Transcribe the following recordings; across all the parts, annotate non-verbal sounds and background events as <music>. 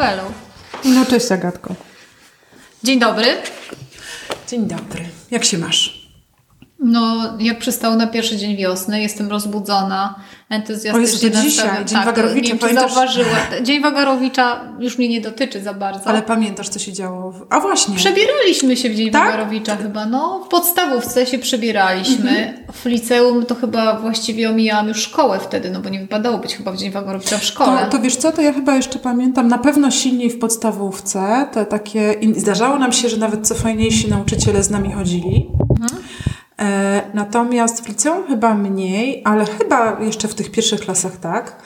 Bello. No cześć Agatko. Dzień dobry. Dzień dobry. Jak się masz? No, jak przystało na pierwszy dzień wiosny, jestem rozbudzona, entuzjastycznie o Jezu, dzisiaj, Dzień tak, Wagarowicza. Nie wiem, zauważyła. Dzień Wagarowicza już mnie nie dotyczy za bardzo. Ale pamiętasz, co się działo? W... A właśnie. Przebieraliśmy się w Dzień tak? Wagarowicza chyba, no. W podstawówce się przebieraliśmy. Mhm. W liceum to chyba właściwie omijałam już szkołę wtedy, no bo nie wypadało być chyba w Dzień Wagarowicza w szkole. To, to wiesz co, to ja chyba jeszcze pamiętam, na pewno silniej w podstawówce, te takie, zdarzało nam się, że nawet co fajniejsi nauczyciele z nami chodzili. Mhm. E, natomiast w liceum chyba mniej, ale chyba jeszcze w tych pierwszych klasach tak.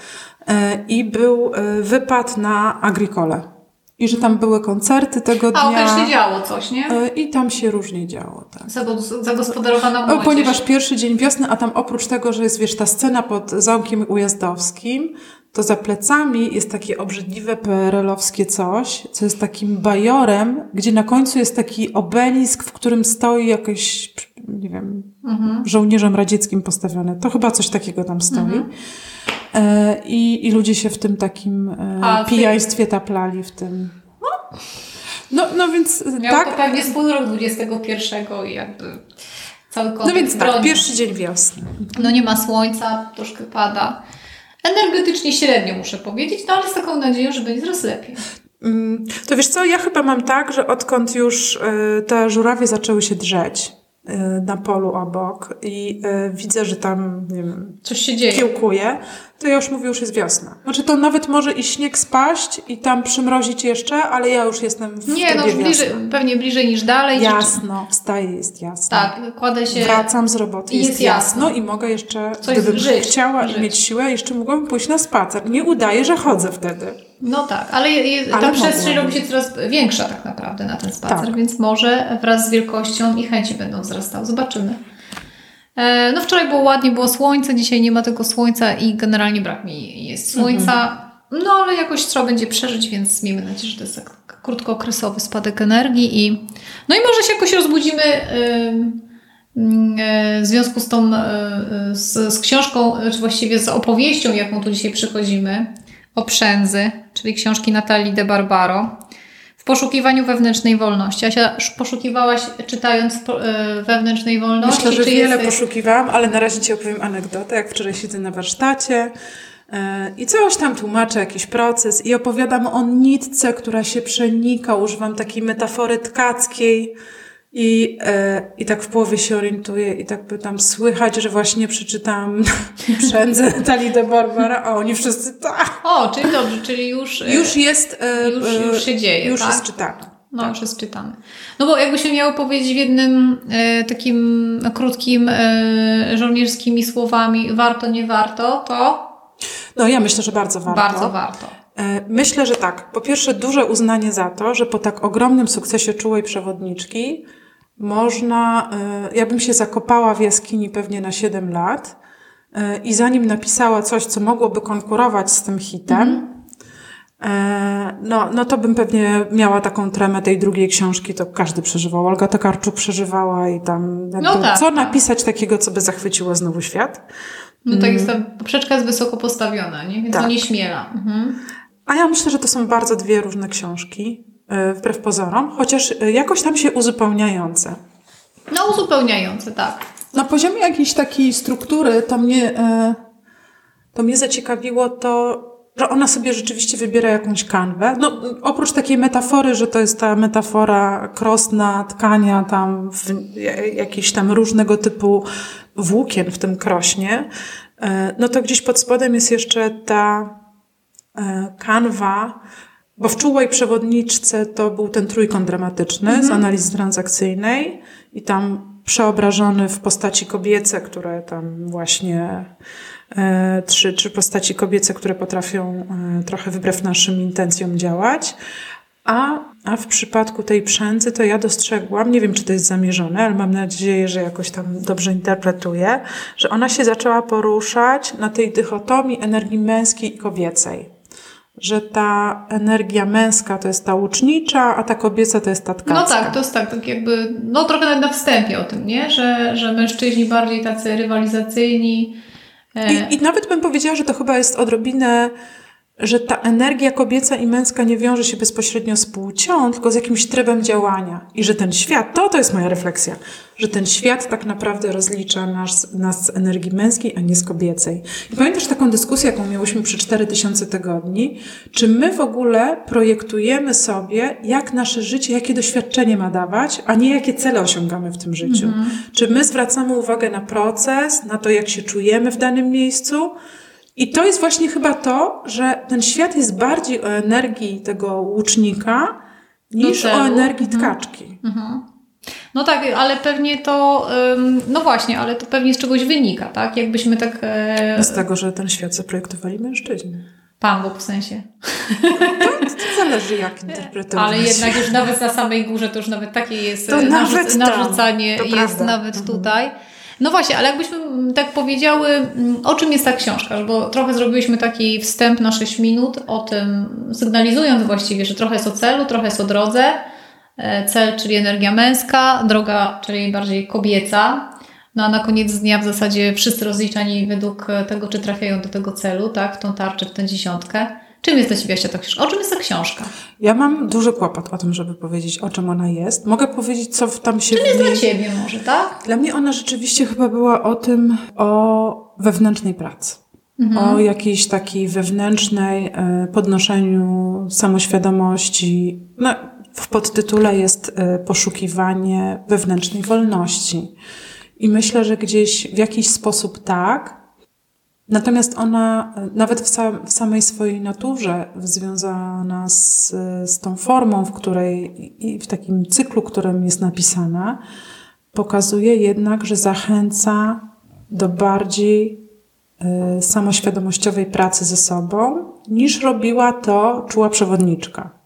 E, I był e, wypad na agrikole. I że tam były koncerty tego dnia. A, też się działo coś, nie? I tam się różnie działo, tak. Zagospodarowana młodzież. Ponieważ pierwszy dzień wiosny, a tam oprócz tego, że jest, wiesz, ta scena pod Zamkiem Ujazdowskim, to za plecami jest takie obrzydliwe PRL-owskie coś, co jest takim bajorem, gdzie na końcu jest taki obelisk, w którym stoi jakieś nie wiem, mhm. żołnierzem radzieckim postawione. To chyba coś takiego tam stoi. Mhm. E, i, I ludzie się w tym takim e, pijaństwie taplali w tym. No, no, no więc Miał tak. to pewnie swój rok 21 i jakby cały No więc tak, pierwszy dzień wiosny. No nie ma słońca, troszkę pada. Energetycznie średnio muszę powiedzieć, no ale z taką nadzieją, że będzie coraz lepiej. Mm, to wiesz co, ja chyba mam tak, że odkąd już e, te żurawie zaczęły się drzeć, na polu obok i y, widzę, że tam nie wiem, coś się dzieje. Kiełkuje, to ja już mówię, już jest wiosna. Znaczy to nawet może i śnieg spaść i tam przymrozić jeszcze, ale ja już jestem w Nie, no już bliżej, pewnie bliżej niż dalej. Jasno, wstaję, jest jasno. Tak, kładę się. Wracam z roboty, jest, jest jasno. jasno i mogę jeszcze, Coś gdybym żyć, chciała żyć. mieć siłę, jeszcze mogłabym pójść na spacer. Nie udaje, że chodzę wtedy. No tak, ale, je, ale ta przestrzeń robi się coraz większa tak naprawdę na ten spacer, tak. więc może wraz z wielkością i chęci będą wzrastały. Zobaczymy. E, no wczoraj było ładnie, było słońce, dzisiaj nie ma tego słońca i generalnie brak mi jest słońca. Mhm. No ale jakoś trzeba będzie przeżyć, więc miejmy nadzieję, że to jest tak krótkookresowy spadek energii i no i może się jakoś rozbudzimy e, w związku z tą, e, z, z książką, czy właściwie z opowieścią, jaką tu dzisiaj przychodzimy, o przędzy, czyli książki Natalii de Barbaro. W poszukiwaniu wewnętrznej wolności. Asia, poszukiwałaś czytając e, wewnętrznej wolności? Myślę, że wiele jesteś... poszukiwałam, ale na razie Ci opowiem anegdotę. Jak wczoraj siedzę na warsztacie e, i coś tam tłumaczę, jakiś proces i opowiadam o nitce, która się przenika. Używam takiej metafory tkackiej i, e, I tak w połowie się orientuję i tak pytam, słychać, że właśnie przeczytałam <laughs> Przędzę Natalii de Barbara, a oni wszyscy tak. O, czyli dobrze, czyli już... E, już jest... E, już, już się dzieje, Już tak? jest czytane. No, tak. już jest czytane. No bo jakby się miało powiedzieć w jednym e, takim krótkim e, żołnierskimi słowami warto, nie warto, to... No ja myślę, że bardzo warto. Bardzo warto. E, myślę, że tak. Po pierwsze duże uznanie za to, że po tak ogromnym sukcesie czułej przewodniczki można, e, ja bym się zakopała w jaskini pewnie na 7 lat e, i zanim napisała coś, co mogłoby konkurować z tym hitem, mm. no, no to bym pewnie miała taką tremę tej drugiej książki, to każdy przeżywał. Olga Tokarczuk przeżywała i tam no tak, co tak. napisać takiego, co by zachwyciło znowu świat. No tak jest ta poprzeczka jest wysoko postawiona, nie? więc tak. to nie śmiela. Mhm. A ja myślę, że to są bardzo dwie różne książki. E, wbrew pozorom, chociaż e, jakoś tam się uzupełniające. No, uzupełniające, tak. Na poziomie jakiejś takiej struktury to mnie, e, to mnie zaciekawiło to, że ona sobie rzeczywiście wybiera jakąś kanwę. No, oprócz takiej metafory, że to jest ta metafora krosna, tkania tam, w, jakieś tam różnego typu włókien w tym krośnie, no to gdzieś pod spodem jest jeszcze ta kanwa, bo w czułej przewodniczce to był ten trójkąt dramatyczny mhm. z analizy transakcyjnej i tam przeobrażony w postaci kobiece, które tam właśnie e, trzy, trzy postaci kobiece, które potrafią e, trochę wbrew naszym intencjom działać. A, a w przypadku tej przędzy to ja dostrzegłam, nie wiem czy to jest zamierzone, ale mam nadzieję, że jakoś tam dobrze interpretuję, że ona się zaczęła poruszać na tej dychotomii energii męskiej i kobiecej że ta energia męska to jest ta łucznicza, a ta kobieca to jest ta tkacka. No tak, to jest tak, tak jakby, no trochę nawet na wstępie o tym, nie? Że, że mężczyźni bardziej tacy rywalizacyjni. E... I, I nawet bym powiedziała, że to chyba jest odrobinę że ta energia kobieca i męska nie wiąże się bezpośrednio z płcią, tylko z jakimś trybem działania. I że ten świat, to to jest moja refleksja, że ten świat tak naprawdę rozlicza nas, nas z energii męskiej, a nie z kobiecej. I pamiętasz taką dyskusję, jaką miałyśmy przy 4000 tygodni? Czy my w ogóle projektujemy sobie, jak nasze życie, jakie doświadczenie ma dawać, a nie jakie cele osiągamy w tym życiu? Mhm. Czy my zwracamy uwagę na proces, na to, jak się czujemy w danym miejscu, i to jest właśnie chyba to, że ten świat jest bardziej o energii tego łucznika niż o energii mhm. tkaczki. Mhm. No tak, ale pewnie to, no właśnie, ale to pewnie z czegoś wynika, tak? Jakbyśmy tak... E, z tego, że ten świat zaprojektowali mężczyźni. Pan Bóg w sensie. To, to zależy jak interpretować. Ale jednak już nawet na samej górze to już nawet takie jest to narzuc narzucanie jest nawet mhm. tutaj. No właśnie, ale jakbyśmy tak powiedziały, mm, o czym jest ta książka, bo trochę zrobiliśmy taki wstęp na 6 minut o tym, sygnalizując właściwie, że trochę jest o celu, trochę jest o drodze. E, cel, czyli energia męska, droga, czyli bardziej kobieca. No a na koniec dnia w zasadzie wszyscy rozliczani według tego, czy trafiają do tego celu, tak, w tą tarczę, w tę dziesiątkę. Czym jest dla Ciebie ta książka? O czym jest ta książka? Ja mam duży kłopot o tym, żeby powiedzieć, o czym ona jest. Mogę powiedzieć, co tam się... Czym jest dla Ciebie może, tak? Dla mnie ona rzeczywiście chyba była o tym, o wewnętrznej pracy. Mhm. O jakiejś takiej wewnętrznej e, podnoszeniu samoświadomości. No, w podtytule jest e, poszukiwanie wewnętrznej wolności. I myślę, że gdzieś w jakiś sposób tak, Natomiast ona, nawet w, sam, w, samej swojej naturze, związana z, z tą formą, w której i w takim cyklu, którym jest napisana, pokazuje jednak, że zachęca do bardziej y, samoświadomościowej pracy ze sobą, niż robiła to czuła przewodniczka.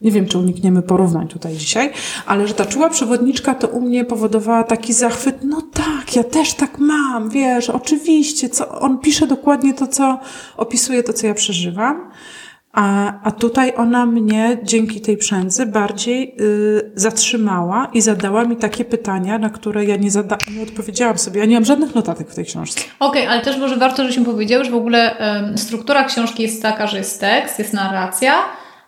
Nie wiem, czy unikniemy porównań tutaj dzisiaj, ale że ta czuła przewodniczka to u mnie powodowała taki zachwyt. No tak, ja też tak mam, wiesz, oczywiście, co, on pisze dokładnie to, co opisuje to, co ja przeżywam. A, a tutaj ona mnie dzięki tej przędzy bardziej y, zatrzymała i zadała mi takie pytania, na które ja nie, zada- nie odpowiedziałam sobie. Ja nie mam żadnych notatek w tej książce. Okej, okay, ale też może warto, żebyśmy powiedziały, że w ogóle struktura książki jest taka, że jest tekst, jest narracja,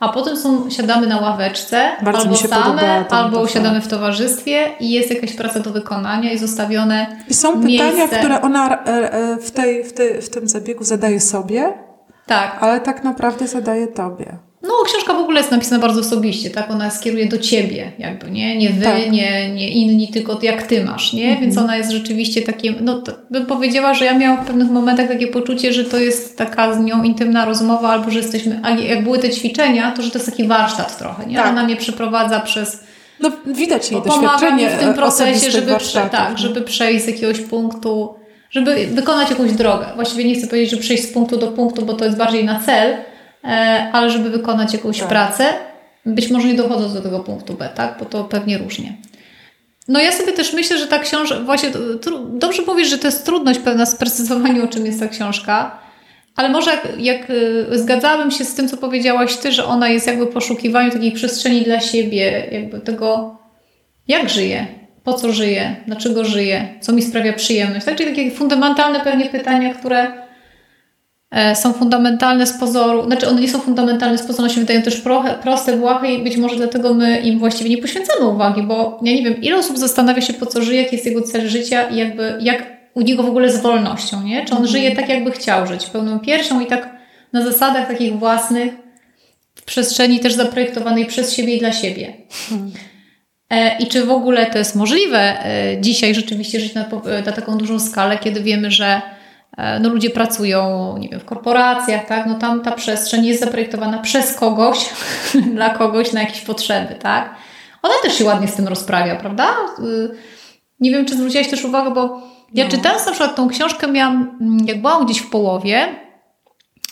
a potem są, siadamy na ławeczce, Bardzo albo same, albo siadamy w towarzystwie i jest jakaś praca do wykonania i zostawione I są miejsce. pytania, które ona e, e, w, tej, w, tej, w tym zabiegu zadaje sobie, tak. ale tak naprawdę zadaje tobie. No, książka w ogóle jest napisana bardzo osobiście, tak? Ona skieruje do ciebie, jakby, nie? Nie wy, tak. nie, nie inni, tylko jak ty masz, nie? Mhm. Więc ona jest rzeczywiście takim, no, bym powiedziała, że ja miałam w pewnych momentach takie poczucie, że to jest taka z nią intymna rozmowa, albo że jesteśmy, a jak były te ćwiczenia, to że to jest taki warsztat trochę, nie? Tak. Ona mnie przeprowadza przez. No, widać jej doświadczenie w tym procesie, żeby, prze, tak, żeby przejść z jakiegoś punktu, żeby wykonać jakąś drogę. Właściwie nie chcę powiedzieć, że przejść z punktu do punktu, bo to jest bardziej na cel, ale żeby wykonać jakąś tak. pracę, być może nie dochodząc do tego punktu B, tak? Bo to pewnie różnie. No ja sobie też myślę, że ta książka, właśnie dobrze mówisz, że to jest trudność pewna sprecyzowania, o czym jest ta książka, ale może jak, jak y, zgadzałabym się z tym, co powiedziałaś Ty, że ona jest jakby poszukiwaniu takiej przestrzeni dla siebie, jakby tego, jak żyję, po co żyję, dlaczego żyję, co mi sprawia przyjemność. Tak? Czyli takie fundamentalne pewnie pytania, które E, są fundamentalne z pozoru, znaczy one nie są fundamentalne z pozoru, one się wydają też proste, błahe i być może dlatego my im właściwie nie poświęcamy uwagi, bo ja nie wiem, ile osób zastanawia się po co żyje, jaki jest jego cel życia i jakby jak u niego w ogóle z wolnością, nie? Czy on mhm. żyje tak, jakby chciał żyć, pełną piersią i tak na zasadach takich własnych, w przestrzeni też zaprojektowanej przez siebie i dla siebie. Mhm. I czy w ogóle to jest możliwe e, dzisiaj rzeczywiście żyć na, na taką dużą skalę, kiedy wiemy, że E, no ludzie pracują, nie wiem, w korporacjach, tak, no tam ta przestrzeń jest zaprojektowana przez kogoś, <laughs> dla kogoś na jakieś potrzeby, tak. Ona też się ładnie z tym rozprawia, prawda? Y, nie wiem, czy zwróciłaś też uwagę, bo ja no. czytając na przykład tą książkę miałam, mm, jak byłam gdzieś w połowie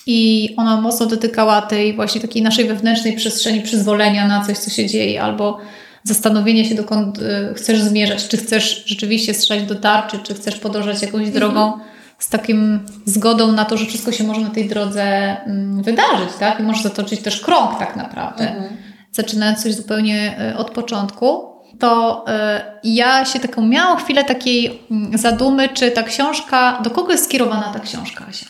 i ona mocno dotykała tej właśnie takiej naszej wewnętrznej przestrzeni przyzwolenia na coś, co się dzieje, albo zastanowienie się, dokąd y, chcesz zmierzać, czy chcesz rzeczywiście strzelać do tarczy, czy chcesz podążać jakąś mhm. drogą, z takim zgodą na to, że wszystko się może na tej drodze mm, wydarzyć, tak? I może zatoczyć też krąg tak naprawdę. Mhm. Zaczynając coś zupełnie e, od początku, to e, ja się taką miałam chwilę takiej mm, zadumy, czy ta książka, do kogo jest skierowana ta książka, Asia?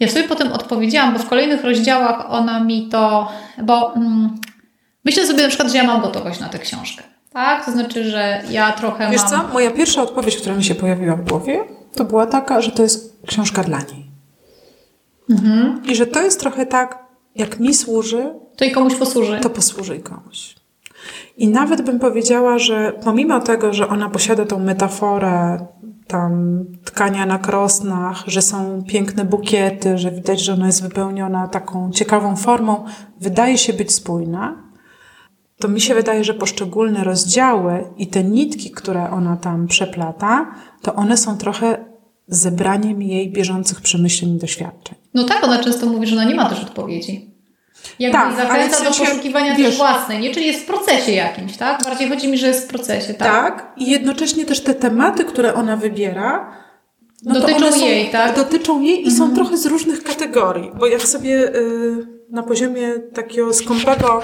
Ja sobie potem odpowiedziałam, bo w kolejnych rozdziałach ona mi to, bo mm, myślę sobie na przykład, że ja mam gotowość na tę książkę. Tak? To znaczy, że ja trochę Wiesz mam... co? Moja pierwsza odpowiedź, która mi się pojawiła w głowie, to była taka, że to jest książka dla niej. Mhm. I że to jest trochę tak, jak mi służy, to i komuś posłuży. To posłuży i komuś. I nawet bym powiedziała, że pomimo tego, że ona posiada tą metaforę tam tkania na krosnach, że są piękne bukiety, że widać, że ona jest wypełniona taką ciekawą formą, wydaje się być spójna, to mi się wydaje, że poszczególne rozdziały i te nitki, które ona tam przeplata, to one są trochę zebraniem jej bieżących przemyśleń i doświadczeń. No tak, ona często mówi, że ona nie ma też odpowiedzi. Jakby tak, zachęca w sensie, do poszukiwania wiesz, też własnej, nie? Czyli jest w procesie jakimś, tak? Bardziej chodzi mi, że jest w procesie, tak? Tak, i jednocześnie też te tematy, które ona wybiera, no dotyczą są, jej, tak? Dotyczą jej i mhm. są trochę z różnych kategorii, bo jak sobie y, na poziomie takiego skąpego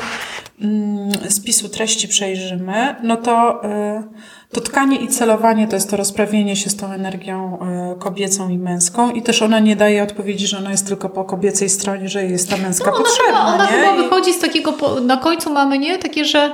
y, spisu treści przejrzymy, no to y, to tkanie i celowanie to jest to rozprawienie się z tą energią e, kobiecą i męską i też ona nie daje odpowiedzi, że ona jest tylko po kobiecej stronie, że jest ta męska no, ona potrzebna. Chyba, ona chyba wychodzi z takiego, na końcu mamy, nie? Takie, że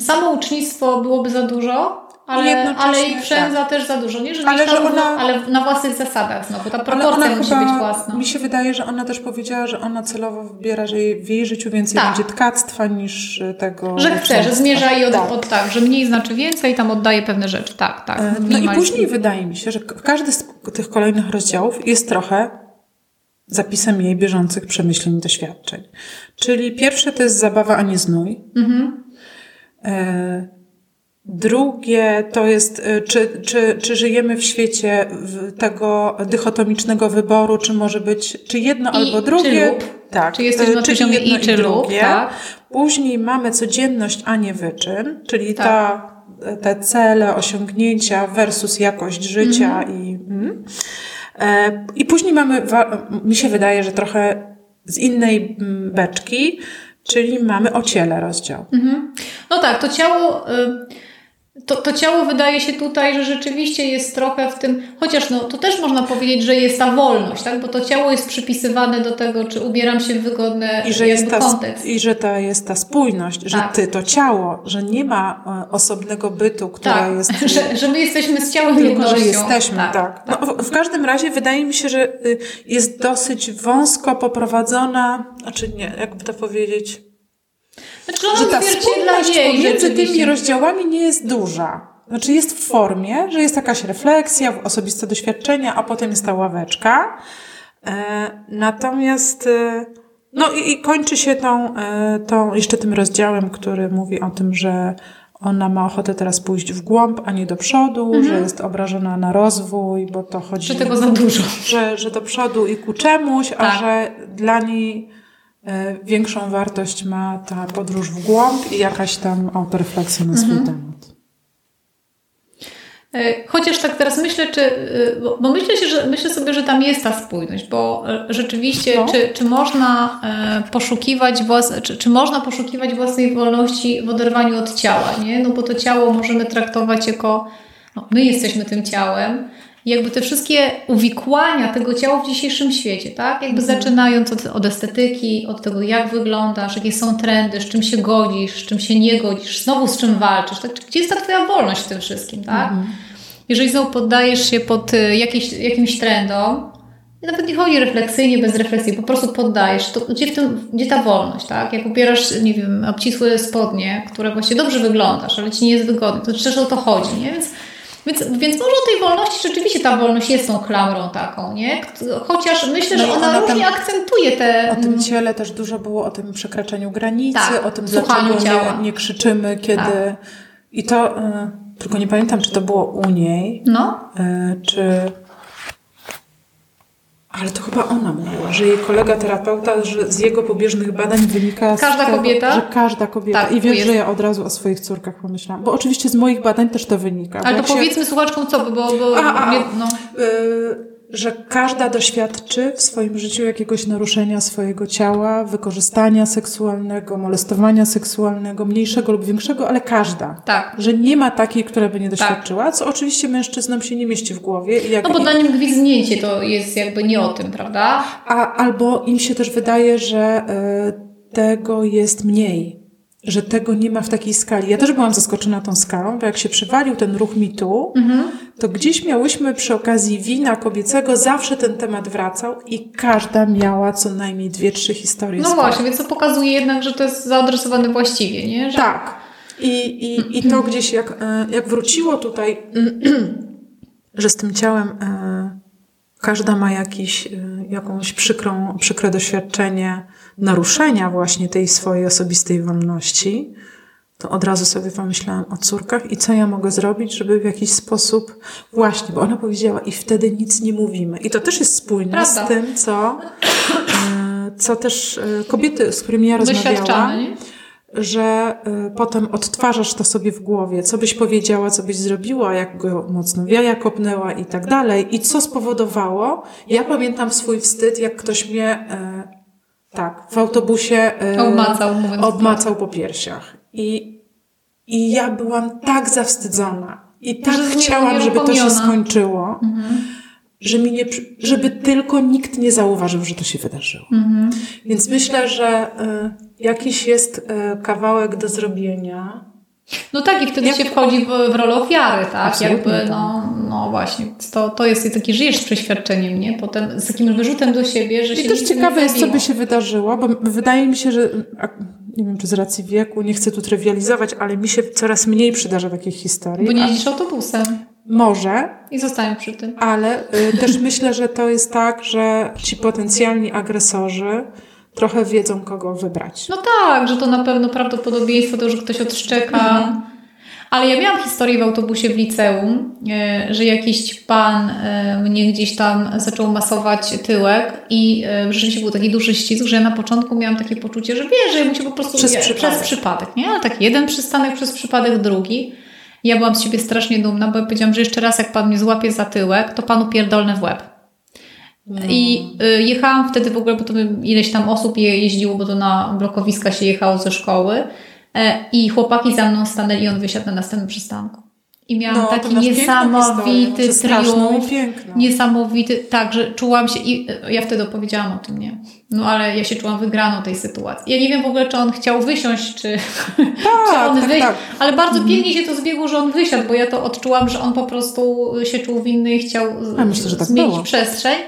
samo ucznictwo byłoby za dużo, ale, ale i przędza tak. też za dużo, nie? Że ale, że ona, ale na własnych zasadach znowu, ta proporcja musi chyba, być własna. Mi się wydaje, że ona też powiedziała, że ona celowo wybiera, że w jej życiu więcej tak. będzie tkactwa niż tego Że chce, że zmierza i od tak. od tak, że mniej znaczy więcej, tam oddaje pewne rzeczy, tak, tak. E, no i później wydaje mi się, że każdy z tych kolejnych rozdziałów jest trochę zapisem jej bieżących przemyśleń i doświadczeń. Czyli pierwsze to jest zabawa, a nie znój. Mhm. E Drugie to jest, y, czy, czy, czy żyjemy w świecie tego dychotomicznego wyboru, czy może być, czy jedno I, albo drugie. Czy lub. Tak. Czy jesteśmy na czy jedno i, czy lub, tak. Później mamy codzienność, a nie wyczyn, czyli tak. ta, te cele, osiągnięcia versus jakość życia mm. i, mm. E, i później mamy, mi się wydaje, że trochę z innej mm, beczki, czyli mamy o ciele rozdział. -hmm. No tak, to ciało... Y to, to ciało wydaje się tutaj, że rzeczywiście jest trochę w tym, chociaż no, to też można powiedzieć, że jest ta wolność, tak? bo to ciało jest przypisywane do tego, czy ubieram się w wygodny I że jest ta, kontekst. I że ta jest ta spójność, że tak. ty to ciało, że nie ma e, osobnego bytu, która tak. jest... <laughs> że, że my jesteśmy z ciałem tylko, jednością. że jesteśmy, tak. tak. tak. No, w, w każdym razie wydaje mi się, że y, jest dosyć wąsko poprowadzona, znaczy nie, jakby to powiedzieć znaczy że ta spójność pomiędzy tymi rozdziałami nie jest duża. Znaczy jest w formie, że jest jakaś refleksja, osobiste doświadczenia, a potem jest ta ławeczka. E, natomiast e, no i, kończy się tą, e, tą jeszcze tym rozdziałem, który mówi o tym, że ona ma ochotę teraz pójść w głąb, a nie do przodu, mhm. że jest obrażona na rozwój, bo to chodzi... Że tego za dużo. Że, że do przodu i ku czemuś, tak. a że dla niej większą wartość ma ta podróż w głąb i jakaś tam autorefleksja na swój mhm. temat. E, chociaż tak teraz myślę, czy, e, bo myślę, się, że, myślę sobie, że tam jest ta spójność, bo rzeczywiście, no. czy, czy można poszukiwać włas, czy, czy można poszukiwać własnej wolności w oderwaniu od ciała, nie? No bo to ciało możemy traktować jako, no, my jesteśmy tym ciałem, jakby te wszystkie uwikłania tego ciała w dzisiejszym świecie, tak? Jakby mhm. zaczynając od, od, estetyki, od tego, jak wyglądasz, jakie są trendy, z czym się godzisz, z czym się nie godzisz, znowu z czym walczysz, tak? Gdzie jest ta Twoja wolność w tym wszystkim, tak? Mhm. Jeżeli znowu poddajesz się pod y, jakieś, jakimś trendom, nawet nie chodzi refleksyjnie, bez refleksji, po prostu poddajesz. To gdzie, tym, gdzie ta wolność, tak? Jak ubierasz, nie wiem, obcisłe spodnie, które właśnie dobrze wyglądasz, ale ci nie jest wygodne, to przecież o to chodzi, nie? Więc więc, więc może o tej wolności rzeczywiście ta wolność jest tą klamrą taką, nie? Chociaż myślę, no że ona, ona różnie akcentuje te... O tym ciele też dużo było, o tym przekraczaniu granicy, tak, o tym dlaczego nie, nie, krzyczymy, kiedy... Tak. I to... Y, tylko nie pamiętam, czy to było u niej, no. Y, czy ale to chyba ona mówiła, że jej kolega terapeuta, że z jego pobieżnych badań wynika każda tego, kobieta? że każda kobieta. Tak, I wiesz, że ja od razu o swoich córkach pomyślałam. Bo oczywiście z moich badań też to wynika. Ale to powiedzmy słuchaczkom co, bo... bo a, a, no. y że każda doświadczy w swoim życiu jakiegoś naruszenia swojego ciała, wykorzystania seksualnego, molestowania seksualnego, mniejszego lub większego, ale każda. Tak. Że nie ma takiej, która by nie doświadczyła, tak. co oczywiście mężczyznom się nie mieści w głowie. Jak, no bo dla nim gwizdnięcie to jest jakby nie o tym, prawda? A, albo im się też wydaje, że y, tego jest mniej że tego nie ma w takiej skali. Ja też byłam zaskoczona tą skalą, bo jak się przywalił ten ruch mitu, mhm. to gdzieś miałyśmy przy okazji wina kobiecego, zawsze ten temat wracał i każda miała co najmniej dwie, trzy historie. No właśnie, więc to pokazuje jednak, że to jest zaadresowane właściwie, nie? Że... Tak. I, i, I to gdzieś jak, e, jak wróciło tutaj, <clears throat> że z tym ciałem e, każda ma jakiś, e, jakąś przykrą, przykre doświadczenie, naruszenia właśnie tej swojej osobistej wolności, to od razu sobie pomyślałam o córkach i co ja mogę zrobić, żeby w jakiś sposób, właśnie, bo ona powiedziała i wtedy nic nie mówimy. I to też jest spójne Prawda. z tym, co, e, co też e, kobiety, z którymi ja rozmawiałam, że e, potem odtwarzasz to sobie w głowie, co byś powiedziała, co byś zrobiła, jak go mocno wiaja kopnęła i tak dalej. I co spowodowało? Ja pamiętam swój wstyd, jak ktoś mnie tak, w autobusie yy, obmacał, obmacał po piersiach. I, I ja byłam tak zawstydzona. I tak że chciałam, żeby to się skończyło, mhm. Że mi nie, żeby tylko nikt nie zauważył, że to się wydarzyło. Mhm. Więc myślę, że y, jakiś jest y, kawałek do zrobienia. No tak, i wtedy Jak... się wchodzi w, w rolę ofiary, tak? Jakby, tak. no, no właśnie, to, to jest taki, żyjesz z przeświadczeniem, nie? Potem z takim wyrzutem do siebie, że I się I też ciekawe jest, co by się wydarzyło, bo wydaje mi się, że nie wiem, czy z racji wieku, nie chcę tu trywializować, ale mi się coraz mniej przydarza takich historii. Bo nie jeździsz autobusem. Może. I zostałem przy tym. Ale y, też <laughs> myślę, że to jest tak, że ci potencjalni agresorzy trochę wiedzą, kogo wybrać. No tak, że to na pewno prawdopodobieństwo to, że ktoś odszczeka. Mhm ale ja miałam historię w autobusie w liceum, e, że jakiś pan e, mnie gdzieś tam zaczął masować tyłek i e, rzeczywiście był taki duży ścisk, że ja na początku miałam takie poczucie, że wie, że mu się po prostu przez, przypadek. przez przypadek, nie? Ale tak jeden przystanek przez przypadek, drugi. Ja byłam z siebie strasznie dumna, bo ja powiedziałam, że jeszcze raz jak pan mnie złapie za tyłek, to panu pierdolne w łeb. No. I jechałam wtedy w ogóle, bo to ileś tam osób je jeździło, bo to na blokowiska się jechało ze szkoły. E, I chłopaki za mną stanęli i on wysiadł na następnym przystanku. I miałam no, taki niesamowity triumf. Niesamowity, tak, że czułam się, i e, ja wtedy opowiedziałam o tym, nie? No ale ja się czułam wygraną tej sytuacji. Ja nie wiem w ogóle, czy on chciał wysiąść, czy, tak, <laughs> czy on tak, tak. ale bardzo mhm. pięknie się to zbiegło, że on wysiadł, bo ja to odczułam, że on po prostu się czuł winny i chciał ja myślę, tak zmienić było. przestrzeń.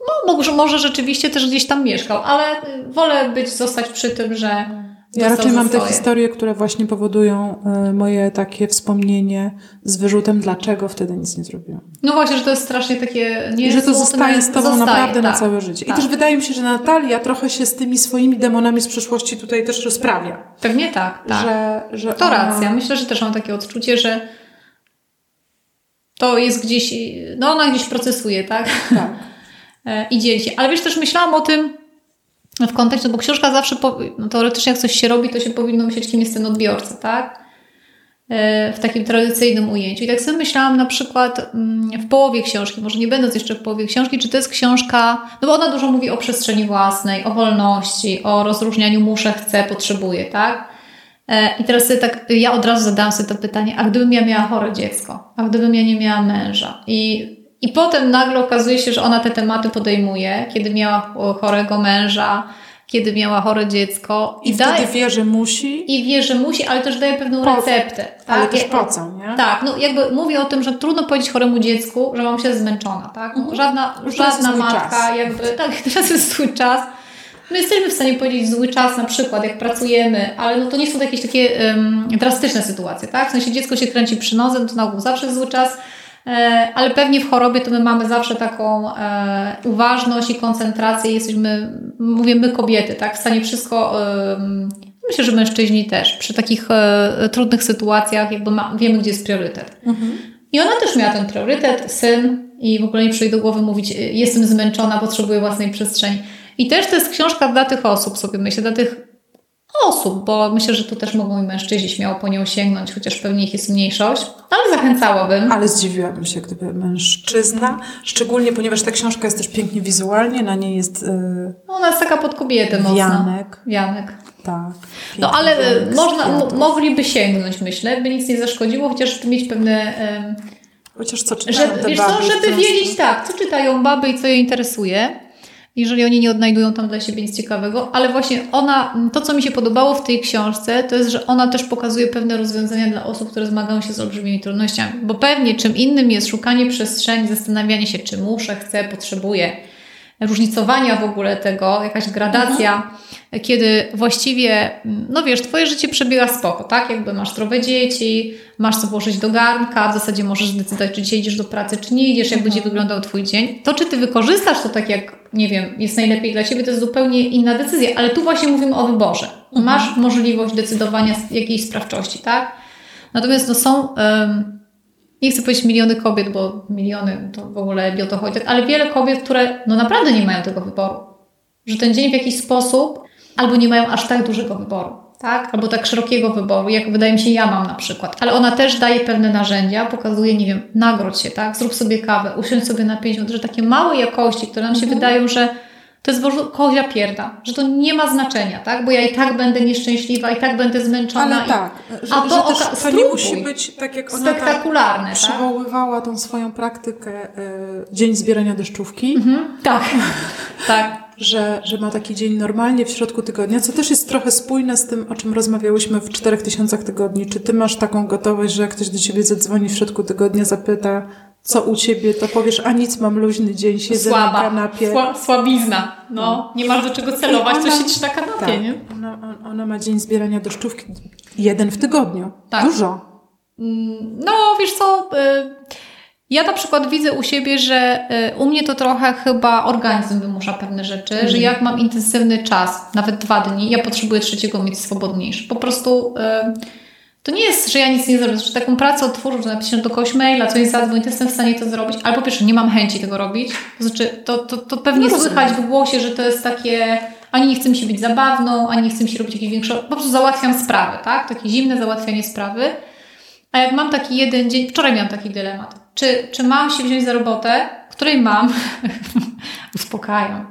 No może, może rzeczywiście też gdzieś tam mieszkał, ale wolę być, zostać przy tym, że ja raczej mam te historie, które właśnie powodują y, moje takie wspomnienie z wyrzutem, dlaczego wtedy nic nie zrobiłam. No właśnie, że to jest strasznie takie... Nie I że to zostaje z tobą zostaje, naprawdę tak, na całe życie. Tak. I też wydaje mi się, że Natalia trochę się z tymi swoimi demonami z przeszłości tutaj też rozprawia. Pewnie tak, tak. Że, że to ona... racja. Myślę, że też mam takie odczucie, że to jest gdzieś... No ona gdzieś procesuje, tak? Tak. <laughs> E, I dzieli się. Ale wiesz, też myślałam o tym w kontekście, bo książka zawsze, po, no teoretycznie jak coś się robi, to się powinno myśleć, kim jest ten odbiorca, tak? E, w takim tradycyjnym ujęciu. I tak sobie myślałam na przykład mm, w połowie książki, może nie będąc jeszcze w połowie książki, czy to jest książka, no bo ona dużo mówi o przestrzeni własnej, o wolności, o rozróżnianiu muszę, chcę, potrzebuję, tak? E, I teraz sobie tak, ja od razu zadałam sobie to pytanie, a gdybym ja miała chore dziecko, a gdybym ja nie miała męża i i potem nagle okazuje się, że ona te tematy podejmuje, kiedy miała chorego męża, kiedy miała chore dziecko. I, I wtedy daje, wie, że musi. I wie, że musi, ale też daje pewną po, receptę. Tak? Ale też po co, nie? Tak, no jakby mówi o tym, że trudno powiedzieć choremu dziecku, że mamusia jest zmęczona, tak? No. Żadna, żadna matka czas. jakby, tak, <laughs> teraz jest swój czas. My jesteśmy w stanie powiedzieć zły czas na przykład, jak pracujemy, ale no to nie są to jakieś takie um, drastyczne sytuacje, tak? W sensie dziecko się kręci przy nodze, no to na ogół zawsze jest zły czas, ale pewnie w chorobie to my mamy zawsze taką e, uważność i koncentrację. Jesteśmy, mówię my kobiety, tak, w stanie wszystko. Myślę, że mężczyźni też przy takich e, trudnych sytuacjach, jakby ma, wiemy, gdzie jest priorytet. Mhm. I ona też miała ten priorytet, syn, i w ogóle nie przyjdzie do głowy mówić, jestem zmęczona, potrzebuję własnej przestrzeni. I też to jest książka dla tych osób, sobie myślę, dla tych osób, bo myślę, że tu też mogą i mężczyźni śmiało po nią sięgnąć, chociaż pewnie ich jest mniejszość, ale zachęcałabym. Ale zdziwiłabym się, gdyby mężczyzna, szczególnie ponieważ ta książka jest też pięknie wizualnie, na niej jest yy, Ona jest taka pod kobietę mocno. Janek. Janek. Tak. No ale można, mogliby sięgnąć, myślę, by nic nie zaszkodziło, chociaż mieć pewne... Chociaż co czytają że, te wiesz baby co, żeby wiedzieć tak, co czytają baby i co je interesuje jeżeli oni nie odnajdują tam dla siebie nic ciekawego, ale właśnie ona, to co mi się podobało w tej książce, to jest, że ona też pokazuje pewne rozwiązania dla osób, które zmagają się z olbrzymimi trudnościami, bo pewnie czym innym jest szukanie przestrzeni, zastanawianie się, czy muszę, chcę, potrzebuję, różnicowania w ogóle tego, jakaś gradacja, mhm. Kiedy właściwie, no wiesz, twoje życie przebiega spoko, tak? Jakby masz zdrowe dzieci, masz co włożyć do garnka, w zasadzie możesz zdecydować, czy dzisiaj idziesz do pracy, czy nie idziesz, jak mhm. będzie wyglądał twój dzień. To, czy ty wykorzystasz to tak, jak, nie wiem, jest najlepiej dla ciebie, to jest zupełnie inna decyzja, ale tu właśnie mówimy o wyborze. Mhm. Masz możliwość decydowania jakiejś sprawczości, tak? Natomiast no są... Um, nie chcę powiedzieć miliony kobiet, bo miliony to w ogóle nie o to chodzi, ale wiele kobiet, które no naprawdę nie mają tego wyboru. Że ten dzień w jakiś sposób albo nie mają aż tak dużego wyboru, tak? Albo tak szerokiego wyboru, jak wydaje mi się ja mam na przykład. Ale ona też daje pewne narzędzia, pokazuje, nie wiem, nagrodź się, tak? Zrób sobie kawę, usiądź sobie na pięć minut, że takie małe jakości, które nam się mhm. wydają, że to jest kozia pierda, że to nie ma znaczenia, tak? Bo ja i tak będę nieszczęśliwa, i tak będę zmęczona. Ale i... tak, że, a to, że też to nie musi być tak jak ona spektakularne, tak? przywoływała tą swoją praktykę y, dzień zbierania deszczówki. Mhm, tak, <laughs> tak. Że, że ma taki dzień normalnie w środku tygodnia, co też jest trochę spójne z tym, o czym rozmawiałyśmy w czterech tysiącach tygodni. Czy ty masz taką gotowość, że jak ktoś do ciebie zadzwoni w środku tygodnia, zapyta, co u ciebie, to powiesz, a nic, mam luźny dzień, siedzę Słaba. na kanapie. Sła, słabizna. No, nie masz do czego celować, ona, to siedzisz na kanapie, tak, nie? Ona, ona ma dzień zbierania deszczówki. Jeden w tygodniu. Tak. Dużo. Mm, no, wiesz co... Y, ja na przykład widzę u siebie, że y, u mnie to trochę chyba organizm wymusza pewne rzeczy, że mhm. jak mam intensywny czas, nawet dwa dni, ja potrzebuję trzeciego mieć swobodniejszy. Po prostu... Y, to nie jest, że ja nic nie zrobię, że taką pracę otworzę, że napiszę do kogoś maila, coś zadzwoń, to jestem w stanie to zrobić, ale po pierwsze nie mam chęci tego robić, to znaczy to, to, to pewnie no słychać w głosie, że to jest takie, ani nie chce mi się być zabawną, ani nie chce mi się robić jakiejś większej, po prostu załatwiam sprawy, tak? Takie zimne załatwianie sprawy. A jak mam taki jeden dzień, wczoraj miałam taki dylemat, czy, czy mam się wziąć za robotę, której mam, <laughs> uspokajam,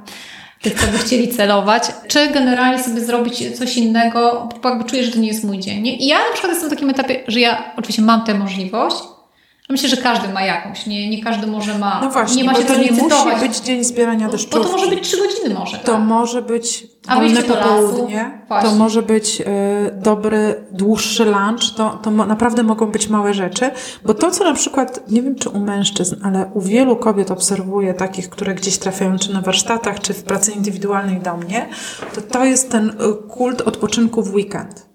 tych, co by chcieli celować, czy generalnie sobie zrobić coś innego, bo jakby czuję, że to nie jest mój dzień. I ja na przykład jestem w takim etapie, że ja oczywiście mam tę możliwość, Myślę, że każdy ma jakąś, nie, nie każdy może ma. No właśnie, nie ma się to nie musi być dzień zbierania deszczówki. Bo to może być trzy godziny może. To tak? może być wolne popołudnie, to może być y, dobry, dłuższy lunch, to, to naprawdę mogą być małe rzeczy, bo to, co na przykład, nie wiem czy u mężczyzn, ale u wielu kobiet obserwuję takich, które gdzieś trafiają czy na warsztatach, czy w pracy indywidualnej do mnie, to to jest ten y, kult odpoczynku w weekend.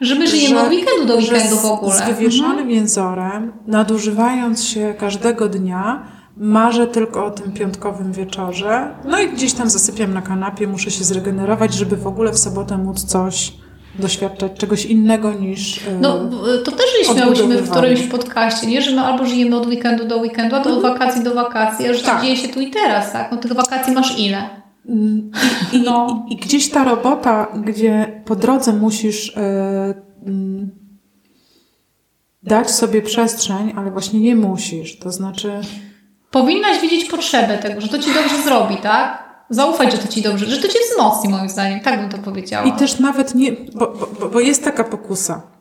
Że my żyjemy od weekendu do weekendu w ogóle. Z wywieszonym mhm. jęzorem, nadużywając się każdego dnia, marzę tylko o tym piątkowym wieczorze. No i gdzieś tam zasypiam na kanapie, muszę się zregenerować, żeby w ogóle w sobotę móc coś doświadczać czegoś innego niż. E, no, to też śmiałyśmy w którymś podcaście, nie? że my albo żyjemy od weekendu do weekendu, a od mhm. wakacji do wakacji, a że tak. dzieje się tu i teraz, tak? No tych wakacji masz ile? Mm, I, no. i, I, gdzieś ta robota, gdzie po drodze musisz y, y, dać sobie przestrzeń, ale właśnie nie musisz. To znaczy. Powinnaś widzieć potrzebę tego, że to ci dobrze zrobi, tak? Zaufać, że to ci dobrze, że to cię wzmocni, moim zdaniem. Tak bym to powiedziała. I też nawet nie, bo, bo, bo jest taka pokusa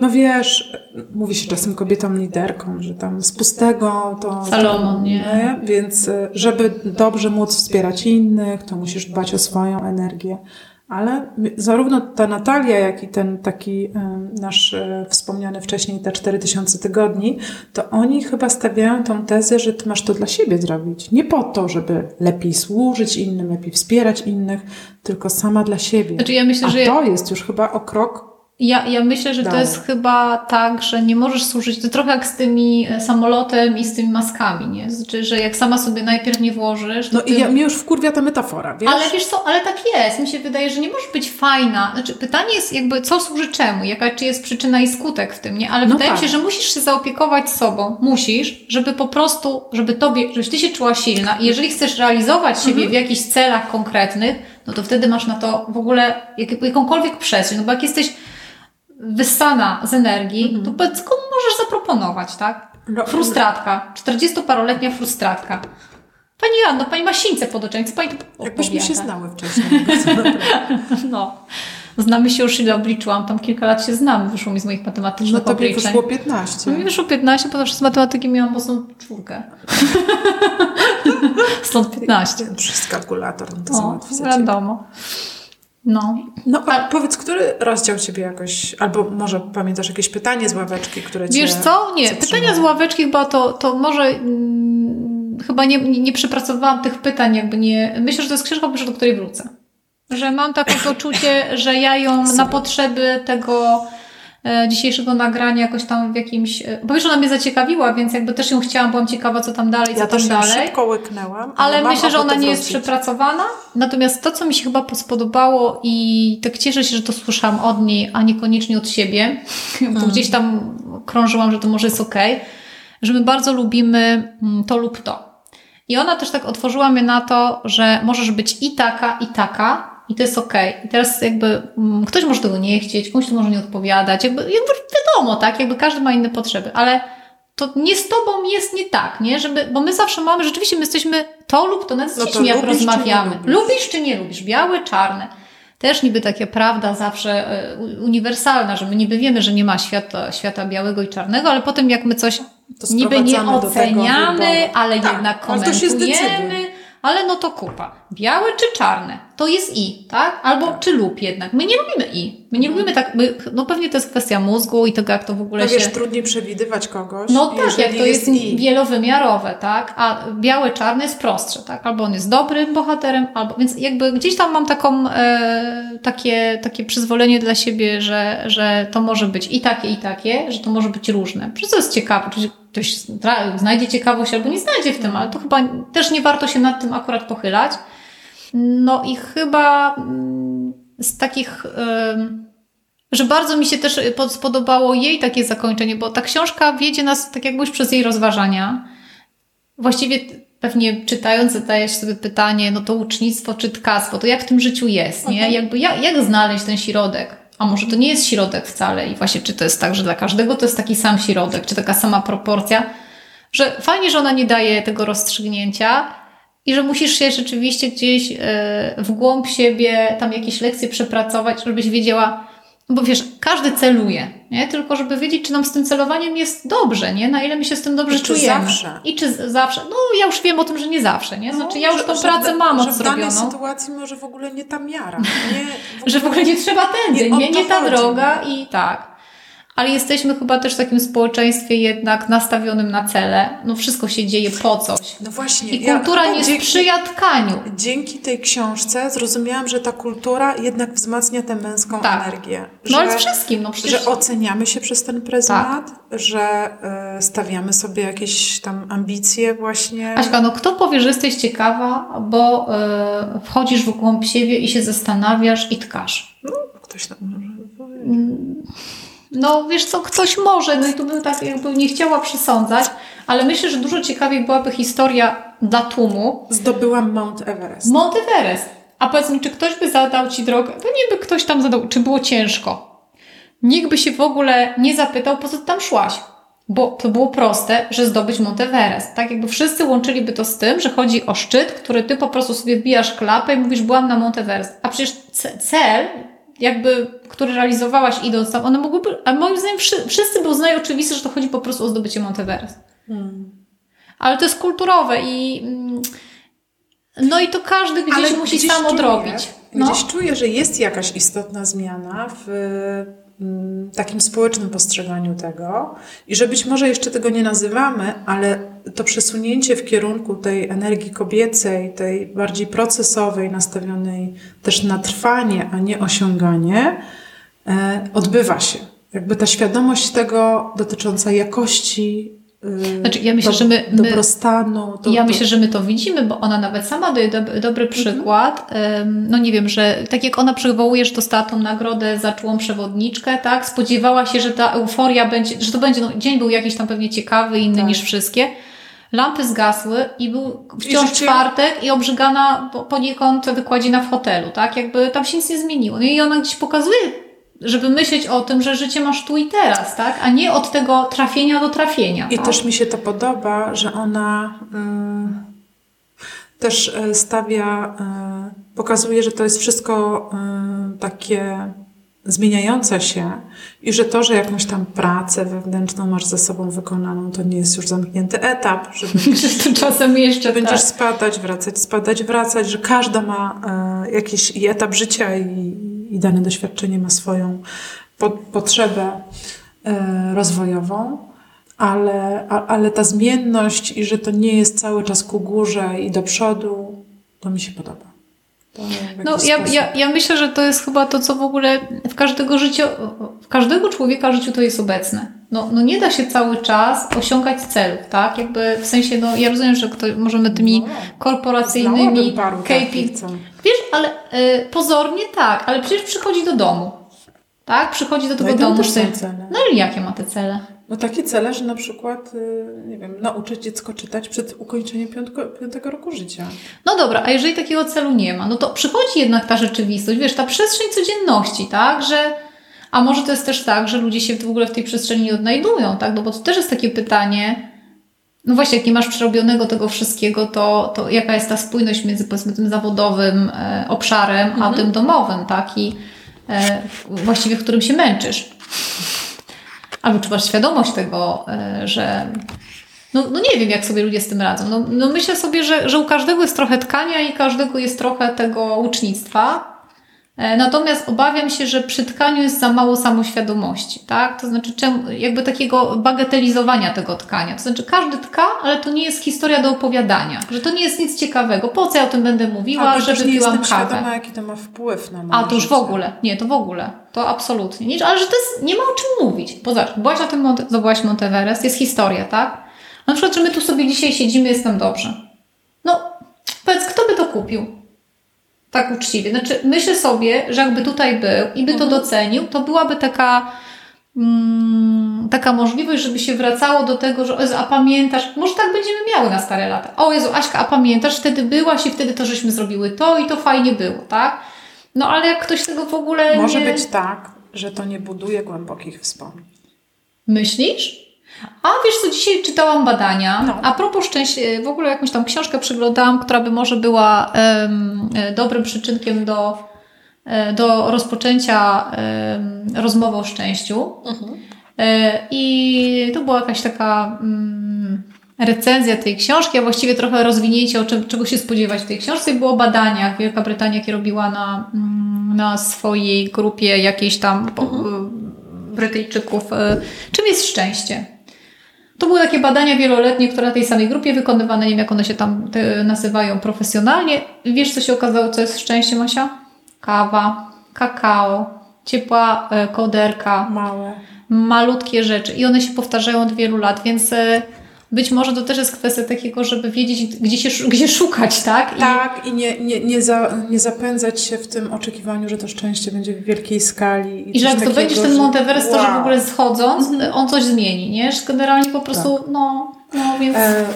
no wiesz, mówi się czasem kobietom liderkom, że tam z pustego to... Salomon, nie? nie? Więc e, żeby dobrze móc wspierać innych, to musisz dbać o swoją energię. Ale zarówno ta Natalia, jak i ten taki e, nasz e, wspomniany wcześniej, te 4000 tygodni, to oni chyba stawiają tą tezę, że ty masz to dla siebie zrobić. Nie po to, żeby lepiej służyć innym, lepiej wspierać innych, tylko sama dla siebie. Znaczy ja myślę, A że to jest już chyba o krok Ja, ja myślę, że to jest chyba tak, że nie możesz służyć, to trochę jak z tymi e, samolotem i z tymi maskami, nie? Znaczy, że jak sama sobie najpierw nie włożysz... No ty... i ja, mnie już wkurwia ta metafora, wiesz? Ale wiesz co, ale tak jest. Mi się wydaje, że nie możesz być fajna. Znaczy, pytanie jest jakby, co służy czemu? Jaka, czy jest przyczyna i skutek w tym, nie? Ale no wydaje tak. mi się, że musisz się zaopiekować sobą. Musisz, żeby po prostu, żeby tobie, żebyś ty się czuła silna i jeżeli chcesz realizować siebie mhm. w jakichś celach konkretnych, no to wtedy masz na to w ogóle jak, jakąkolwiek przestrzeń. No bo jak jesteś wyssana z energii, mm. to komu możesz zaproponować, tak? No, frustratka. 40-paroletnia frustratka. Pani Joanno, Pani ma sińce pod oczami, co Pani tu Jakbyśmy się znały wcześniej. <laughs> no. Znamy się już ile obliczyłam, tam kilka lat się znamy, wyszło mi z moich matematycznych No to obliczeń. wyszło 15. Mi wyszło 15, ponieważ z matematyki miałam mocną czwórkę. <laughs> Stąd 15. Przez kalkulator, no to załatwi wiadomo. No. No, a powiedz, który rozdział Ciebie jakoś, albo może pamiętasz jakieś pytanie z ławeczki, które Cię Wiesz co? Nie, pytania z ławeczki chyba to, to może hmm, chyba nie, nie, nie przepracowałam tych pytań, jakby nie... Myślę, że to jest książka, do której wrócę. Że mam takie poczucie, że ja ją na potrzeby tego dzisiejszego nagrania jakoś tam w jakimś... E, bo wiesz, ona mnie zaciekawiła, więc jakby też ją chciałam, byłam ciekawa, co tam dalej, co ja tam też dalej. szybko łyknęłam. Ale myślę, że ona nie jest przepracowana. Natomiast to, co mi się chyba spodobało i tak cieszę się, że to słyszałam od niej, a niekoniecznie od siebie, <laughs> hmm. bo gdzieś tam krążyłam, że to może jest okej, okay, że my bardzo lubimy mm, to lub to. I ona też tak otworzyła mnie na to, że możesz być i taka, i taka, i to jest okej. Okay. I teraz jakby mm, ktoś może tego nie chcieć, komuś to może nie odpowiadać, jakby, jakby wiadomo, tak, jakby każdy ma inne potrzeby, ale to nie z tobą jest nie tak, nie? Żeby, bo my zawsze mamy, rzeczywiście my jesteśmy to lub to, nawet z no dziećmi jak rozmawiamy. Czy lubisz? lubisz czy nie lubisz? Białe, czarne. Też niby takie prawda zawsze e, uniwersalna, że my niby wiemy, że nie ma świata, świata białego i czarnego, ale potem jak my coś niby nie oceniamy, ale tak, jednak komentujemy, ale no to kupa. Białe czy czarne? To jest i, tak? Albo tak. czy lub jednak. My nie lubimy i. My nie mhm. lubimy tak, my, no pewnie to jest kwestia mózgu i tego, jak to w ogóle no, się... wiesz, trudniej przewidywać kogoś. No tak, jak to jest, jest wielowymiarowe, tak? A białe, czarne jest prostsze, tak? Albo on jest dobrym bohaterem, albo... Więc jakby gdzieś tam mam taką, e, takie, takie przyzwolenie dla siebie, że, że to może być i takie, i takie, że to może być różne. Przez to jest ciekawe, ktoś znajdzie ciekawość albo nie znajdzie w tym, ale to chyba też nie warto się nad tym akurat pochylać. No i chyba mm, z takich, że bardzo mi się też spodobało jej takie zakończenie, bo ta książka wiedzie nas tak jakbyś przez jej rozważania. Właściwie pewnie czytając zadajesz sobie pytanie, no to ucznictwo czy tkactwo, to jak w tym życiu jest, nie? Mhm. Jakby jak, jak znaleźć ten środek? A może to nie jest środek wcale? I właśnie czy to jest tak, że dla każdego to jest taki sam środek, czy taka sama proporcja, że fajnie, że ona nie daje tego rozstrzygnięcia, i że musisz się rzeczywiście gdzieś e, w głąb siebie tam jakieś lekcje przepracować, żebyś wiedziała, no bo wiesz, każdy celuje, nie? Tylko żeby wiedzieć, czy nam z tym celowaniem jest dobrze, nie? Na ile my się z tym dobrze I czujemy. zawsze. I czy zawsze. No ja już wiem o tym, że nie zawsze, nie? Znaczy ja już tą że, pracę mam że zrobioną. w danej sytuacji może w ogóle nie ta miara. Nie, w ogóle, <laughs> że w ogóle nie trzeba tędy, nie, nie, nie ta droga i tak ale jesteśmy chyba też w takim społeczeństwie jednak nastawionym na cele. No wszystko się dzieje po coś. No właśnie. I kultura ja, nie dzięki, sprzyja tkaniu. Dzięki tej książce zrozumiałam, że ta kultura jednak wzmacnia tę męską tak. energię. Że, no ale wszystkim. No przecież... Że oceniamy się przez ten pryzmat, tak. że y, stawiamy sobie jakieś tam ambicje właśnie. Aśka, no kto powie, że jesteś ciekawa, bo y, wchodzisz w głąb siebie i się zastanawiasz i tkasz. No, ktoś tam może powiedzieć. Mm. No wiesz co, ktoś może, no i tu bym tak jakby nie chciała przesądzać, ale myślę, że dużo ciekawiej byłaby historia dla tłumu. Zdobyłam Mount Everest. Mount Everest. A powiedz mi, czy ktoś by zadał Ci drogę? nie by ktoś tam zadał, czy było ciężko. Nikt by się w ogóle nie zapytał, po co Ty tam szłaś. Bo to było proste, że zdobyć Mount Everest. Tak jakby wszyscy łączyliby to z tym, że chodzi o szczyt, który Ty po prostu sobie wbijasz klapę i mówisz, byłam na Mount Everest. A przecież cel jakby, który realizowałaś idąc tam, one mogłyby, a moim zdaniem wszyscy by uznali oczywiste, że to chodzi po prostu o zdobycie Monteverest. Hmm. Ale to jest kulturowe i mm, no i to każdy gdzieś Ale musi gdzieś sam odrobić. No. Gdzieś czuję, że jest jakaś istotna zmiana w Mm, takim społecznym postrzeganiu tego i że być może jeszcze tego nie nazywamy, ale to przesunięcie w kierunku tej energii kobiecej, tej bardziej procesowej, nastawionej też na trwanie, a nie osiąganie, e, odbywa się. Jakby ta świadomość tego dotycząca jakości znaczy, ja myślę, do, że my, my dobrostanu. To, ja myślę, że my to widzimy, bo ona nawet sama daje do, dobry mhm. przykład. No nie wiem, że tak jak ona przywołuje, że dostała tą nagrodę za czułą przewodniczkę, tak? Spodziewała się, że ta euforia będzie, że to będzie, no, dzień był jakiś tam pewnie ciekawy, inny tak. niż wszystkie. Lampy zgasły i był wciąż I czwartek i obrzygana poniekąd wykładzina w hotelu, tak? Jakby tam się nic nie zmieniło. No i ona gdzieś pokazuje żeby myśleć o tym, że życie masz tu i teraz, tak? A nie od tego trafienia do trafienia. I tak? też mi się to podoba, że ona y, też e, stawia, y, pokazuje, że to jest wszystko y, takie zmieniające się i że to, że jakąś tam pracę wewnętrzną masz ze sobą wykonaną, to nie jest już zamknięty etap, że <laughs> będziesz, czasem jeszcze będziesz tak. spadać, wracać, spadać, wracać, że każda ma e, jakiś i etap życia i, i dane doświadczenie ma swoją po, potrzebę e, rozwojową, ale, a, ale ta zmienność i że to nie jest cały czas ku górze i do przodu, to mi się podoba. No, ja, ja, ja myślę, że to jest chyba to, co w ogóle w każdego życia, w każdego człowieka życiu to jest obecne. No, no nie da się cały czas osiągać celów, tak? Jakby w sensie, no ja rozumiem, że ktoś, możemy tymi no, korporacyjnymi KPI. Wiesz, ale y, pozornie tak, ale przecież przychodzi do domu. Tak? Przychodzi do tego no domu. No i jakie ma te cele? No takie cele, że na przykład, y, nie wiem, nauczyć dziecko czytać przed ukończeniem piątego, piątego roku życia. No dobra, a jeżeli takiego celu nie ma, no to przychodzi jednak ta rzeczywistość, wiesz, ta przestrzeń codzienności, tak, że a może to jest też tak, że ludzie się w ogóle w tej przestrzeni nie odnajdują, tak, no bo to też jest takie pytanie, no właśnie, jak nie masz przerobionego tego wszystkiego, to, to jaka jest ta spójność między powiedzmy tym zawodowym e, obszarem, mhm. a tym domowym, tak, i e, właściwie w którym się męczysz. Albo czy masz świadomość tego, e, że no, no nie wiem, jak sobie ludzie z tym radzą. No, no myślę sobie, że, że u każdego jest trochę tkania i każdego jest trochę tego ucznictwa. E, natomiast obawiam się, że przy tkaniu jest za mało samoświadomości, tak? To znaczy, jakby takiego bagatelizowania tego tkania. To znaczy, każdy tka, ale to nie jest historia do opowiadania, że to nie jest nic ciekawego. Po co ja o tym będę mówiła, A, że wypiłam nie kawę? Świadoma, jaki to ma wpływ na moje A to już w ogóle, nie, to w ogóle, to absolutnie. Nie, ale że to jest, nie ma o czym mówić. Poza byłaś na tym, zobaczyłaś Monteverest, jest historia, tak? Na przykład, że my tu sobie dzisiaj siedzimy, jest nam dobrze. No, powiedz, kto by to kupił? Tak uczciwie. Znaczy, myślę sobie, że jakby tutaj był i by to mhm. docenił, to byłaby taka, mm, taka możliwość, żeby się wracało do tego, że Jezu, a pamiętasz, może tak będziemy miały na stare lata. O Jezu, Aśka, a pamiętasz, wtedy byłaś i wtedy to żeśmy zrobiły to i to fajnie było, tak? No ale jak ktoś tego w ogóle Może nie... być tak, że to nie buduje głębokich wspomnień. Myślisz? A wiesz co, dzisiaj czytałam badania. No. A propos szczęścia, w ogóle jakąś tam książkę przeglądałam, która by może była um, dobrym przyczynkiem do, e, do rozpoczęcia um, rozmowy o szczęściu. Mhm. E, I to była jakaś taka um, recenzja tej książki, a właściwie trochę rozwinięcie, o czym, czego się spodziewać w tej książce. I było o badaniach. Wielka Brytania, jakie robiła na, mm, na swojej grupie jakiejś tam mhm. Brytyjczyków. Czym jest szczęście? To były takie badania wieloletnie, które na tej samej grupie wykonywane, nie wiem jak one się tam nazywają profesjonalnie. Wiesz, co się okazało, co jest szczęście, Masia? Kawa, kakao, ciepła e, koderka. Małe. Malutkie rzeczy. I one się powtarzają od wielu lat, więc e, być może to też jest kwestia takiego, żeby wiedzieć, gdzie, się, gdzie szukać, tak? I... Tak, i nie, nie, nie, za, nie zapędzać się w tym oczekiwaniu, że to szczęście będzie w wielkiej skali. I, I że jak zdobędziesz ten Monteverest, wow. to że w ogóle schodząc, -hmm. on coś zmieni, nie? Że generalnie po prostu, tak. no, no więc... E, e,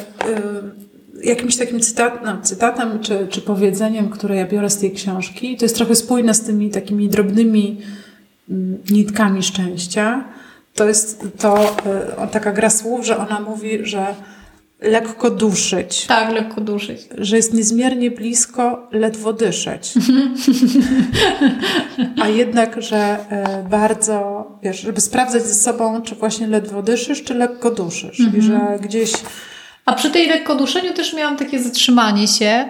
jakimś takim cytat, no, cytatem czy, czy powiedzeniem, które ja biorę z tej książki, to jest trochę spójne z tymi takimi drobnymi mm, nitkami szczęścia, to jest to y, taka gra słów, że ona mówi, że lekko duszyć. Tak, lekko duszyć. Że jest niezmiernie blisko ledwo dyszeć. A jednak, że y, bardzo, wiesz, żeby sprawdzać ze sobą, czy właśnie ledwo dyszysz, czy lekko duszysz. I mhm. że gdzieś... A przy tej lekko duszeniu też miałam takie zatrzymanie się.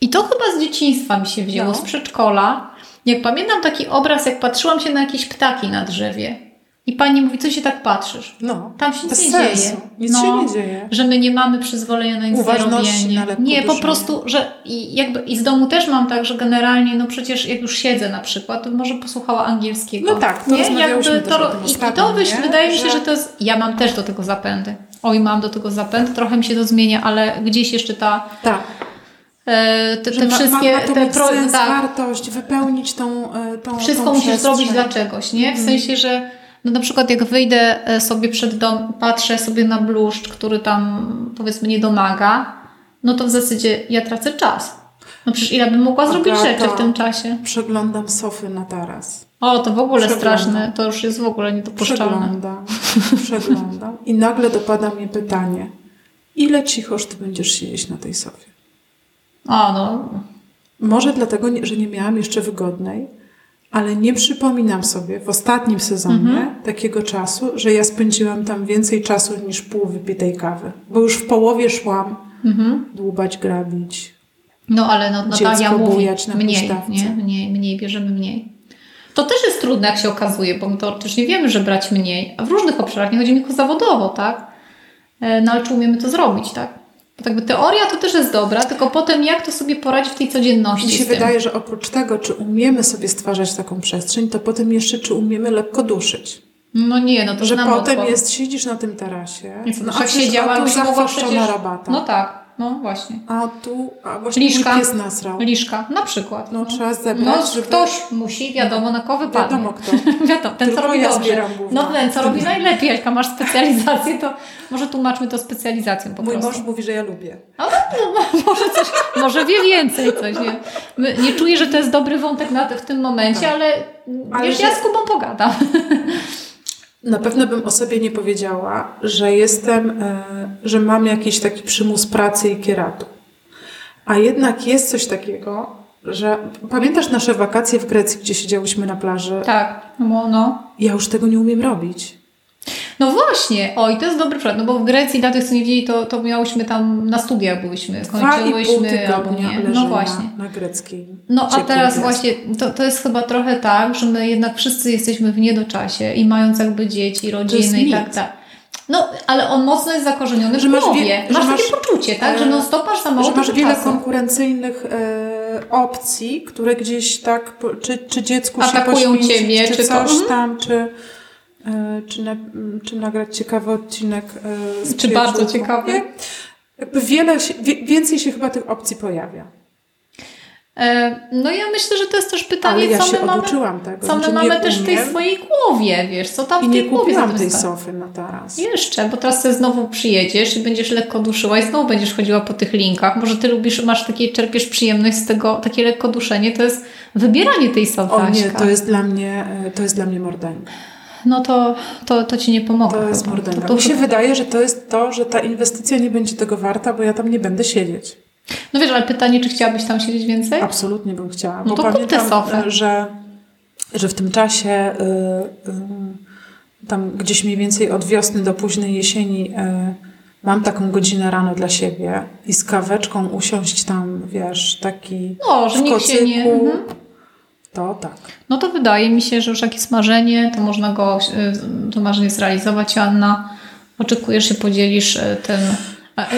I to chyba z dzieciństwa mi się wzięło, no. z przedszkola. Jak pamiętam taki obraz, jak patrzyłam się na jakieś ptaki na drzewie I pani mówi, co się tak patrzysz? No, Tam się nic nie sensu. dzieje. Nic no, się nie dzieje. Że my nie mamy przyzwolenia na nic Uważności nie po prostu, że i, jakby, i z domu też mam tak, że generalnie, no przecież jak już siedzę na przykład, to może posłuchała angielskiego. No tak, to nie? Jakby to, o tym I, i to wyś, nie? wydaje mi się, Że- że to jest, ja mam też do tego zapędy. Oj, mam do tego zapęd, trochę mi się to zmienia, ale gdzieś jeszcze ta, Tak. e, te, te ma, wszystkie, ma, ma to te sens, tak, wartość, wypełnić tą, e, tą Wszystko tą musisz przestrzeń. zrobić dla czegoś, nie? W sensie, że no na przykład jak wyjdę e, sobie przed dom, patrzę sobie na bluszcz, który tam powiedzmy nie domaga, no to w zasadzie ja tracę czas. No przecież ile bym mogła zrobić Agata. rzeczy w tym czasie? Przeglądam sofy na taras. O, to w ogóle Przeglądam. straszne. To już jest w ogóle niedopuszczalne. Przeglądam, przeglądam. I nagle dopada mnie pytanie. Ile cichoż ty będziesz siedzieć na tej sofie? O, no. Może dlatego, że nie miałam jeszcze wygodnej, ale nie przypominam sobie w ostatnim sezonie Mhm. takiego czasu, że ja spędziłam tam więcej czasu niż pół wypitej kawy. Bo już w połowie szłam Mhm. dłubać, grabić. No ale no, Natalia mówi bujać na mniej, nie? Mniej, mniej, bierzemy mniej. To też jest trudne, jak się okazuje, bo my to też nie wiemy, że brać mniej. A w różnych obszarach, nie chodzi mi tylko zawodowo, tak? E, No ale czy umiemy to zrobić, tak? Tak by teoria to też jest dobra, tylko potem jak to sobie poradzić w tej codzienności Mi się wydaje, że oprócz tego, czy umiemy sobie stwarzać taką przestrzeń, to potem jeszcze, czy umiemy lekko duszyć. No nie, no to Że potem odpowiedź. jest, siedzisz na tym tarasie, no, a jak przecież siedziała, a tu zachwaszczona przecież... rabata. No tak, no właśnie. A tu, a właśnie Liszka. mój pies nasrał. Liszka, na przykład. No, trzeba No, zebrać, żeby... ktoś musi, wiadomo na kogo wypadnie. Wiadomo kto. <laughs> Wiadomo, ten co Tylko robi ja dobrze. No ten co robi najlepiej, jak masz specjalizację, to może tłumaczmy to specjalizacją po Mój prostu. mąż mówi, że ja lubię. A, no, może coś, może wie więcej coś, nie? Nie czuję, że to jest dobry wątek na, w tym momencie, Tak. ale, Ale wiesz, że- ja z Kubą pogadam. Na pewno bym o sobie nie powiedziała, że jestem, e, że mam jakiś taki przymus pracy i kieratu. A jednak jest coś takiego, że pamiętasz nasze wakacje w Grecji, gdzie siedziałyśmy na plaży? Tak, no, no. Ja już tego nie umiem robić. No właśnie, oj, to jest dobry przykład, no bo w Grecji, dla tych, co nie wiedzieli, to, to miałyśmy tam, na studiach pół kończyłyśmy, albo nie. No właśnie. na greckiej. No a teraz właśnie to, to jest chyba trochę tak, że my jednak wszyscy jesteśmy w niedoczasie i mając jakby dzieci, rodziny i tak tak. No, ale on mocno jest zakorzeniony Że w masz wie- masz, że takie masz, poczucie, tak? Że e, non stop masz za mało że masz wiele czasu. konkurencyjnych e, opcji, które gdzieś tak, czy, czy dziecku Atakują się poświęcić, ciebie, czy, czy to- coś mhm. tam, czy, czy, na, czy nagrać ciekawy odcinek e, z Czy bardzo ciekawy. Jakby wiele się, wie, więcej się chyba tych opcji pojawia. E, no ja myślę, że to jest też pytanie, Ale ja co się my mamy, oduczyłam tego. co my znaczy mamy też w tej swojej głowie, wiesz, co tam w tej nie głowie za tym tej sofy na taras. Jeszcze, bo teraz sobie znowu przyjedziesz i będziesz lekko duszyła i znowu będziesz chodziła po tych linkach. Może ty lubisz, masz takie, czerpiesz przyjemność z tego, takie lekko duszenie, to jest wybieranie tej sofy, O nie, to jest dla mnie, e, to jest dla mnie mordęga. No to, to, to ci nie pomoże. To jest mordęga. To- to Mi się chyba- wydaje, że to jest to, że ta inwestycja nie będzie tego warta, bo ja tam nie będę siedzieć. No wiesz, ale pytanie, czy chciałabyś tam siedzieć więcej? Absolutnie bym chciała. No bo to kup tę pamiętam, sofę. że, że w tym czasie y, y, tam gdzieś mniej więcej od wiosny do późnej jesieni mam taką godzinę rano dla siebie i z kaweczką usiąść tam, wiesz, taki No, że w nikt się nie... Mhm. To tak. No to wydaje mi się, że już jakieś marzenie, to można go, y, to marzenie zrealizować. Anna, oczekujesz się podzielisz y, tym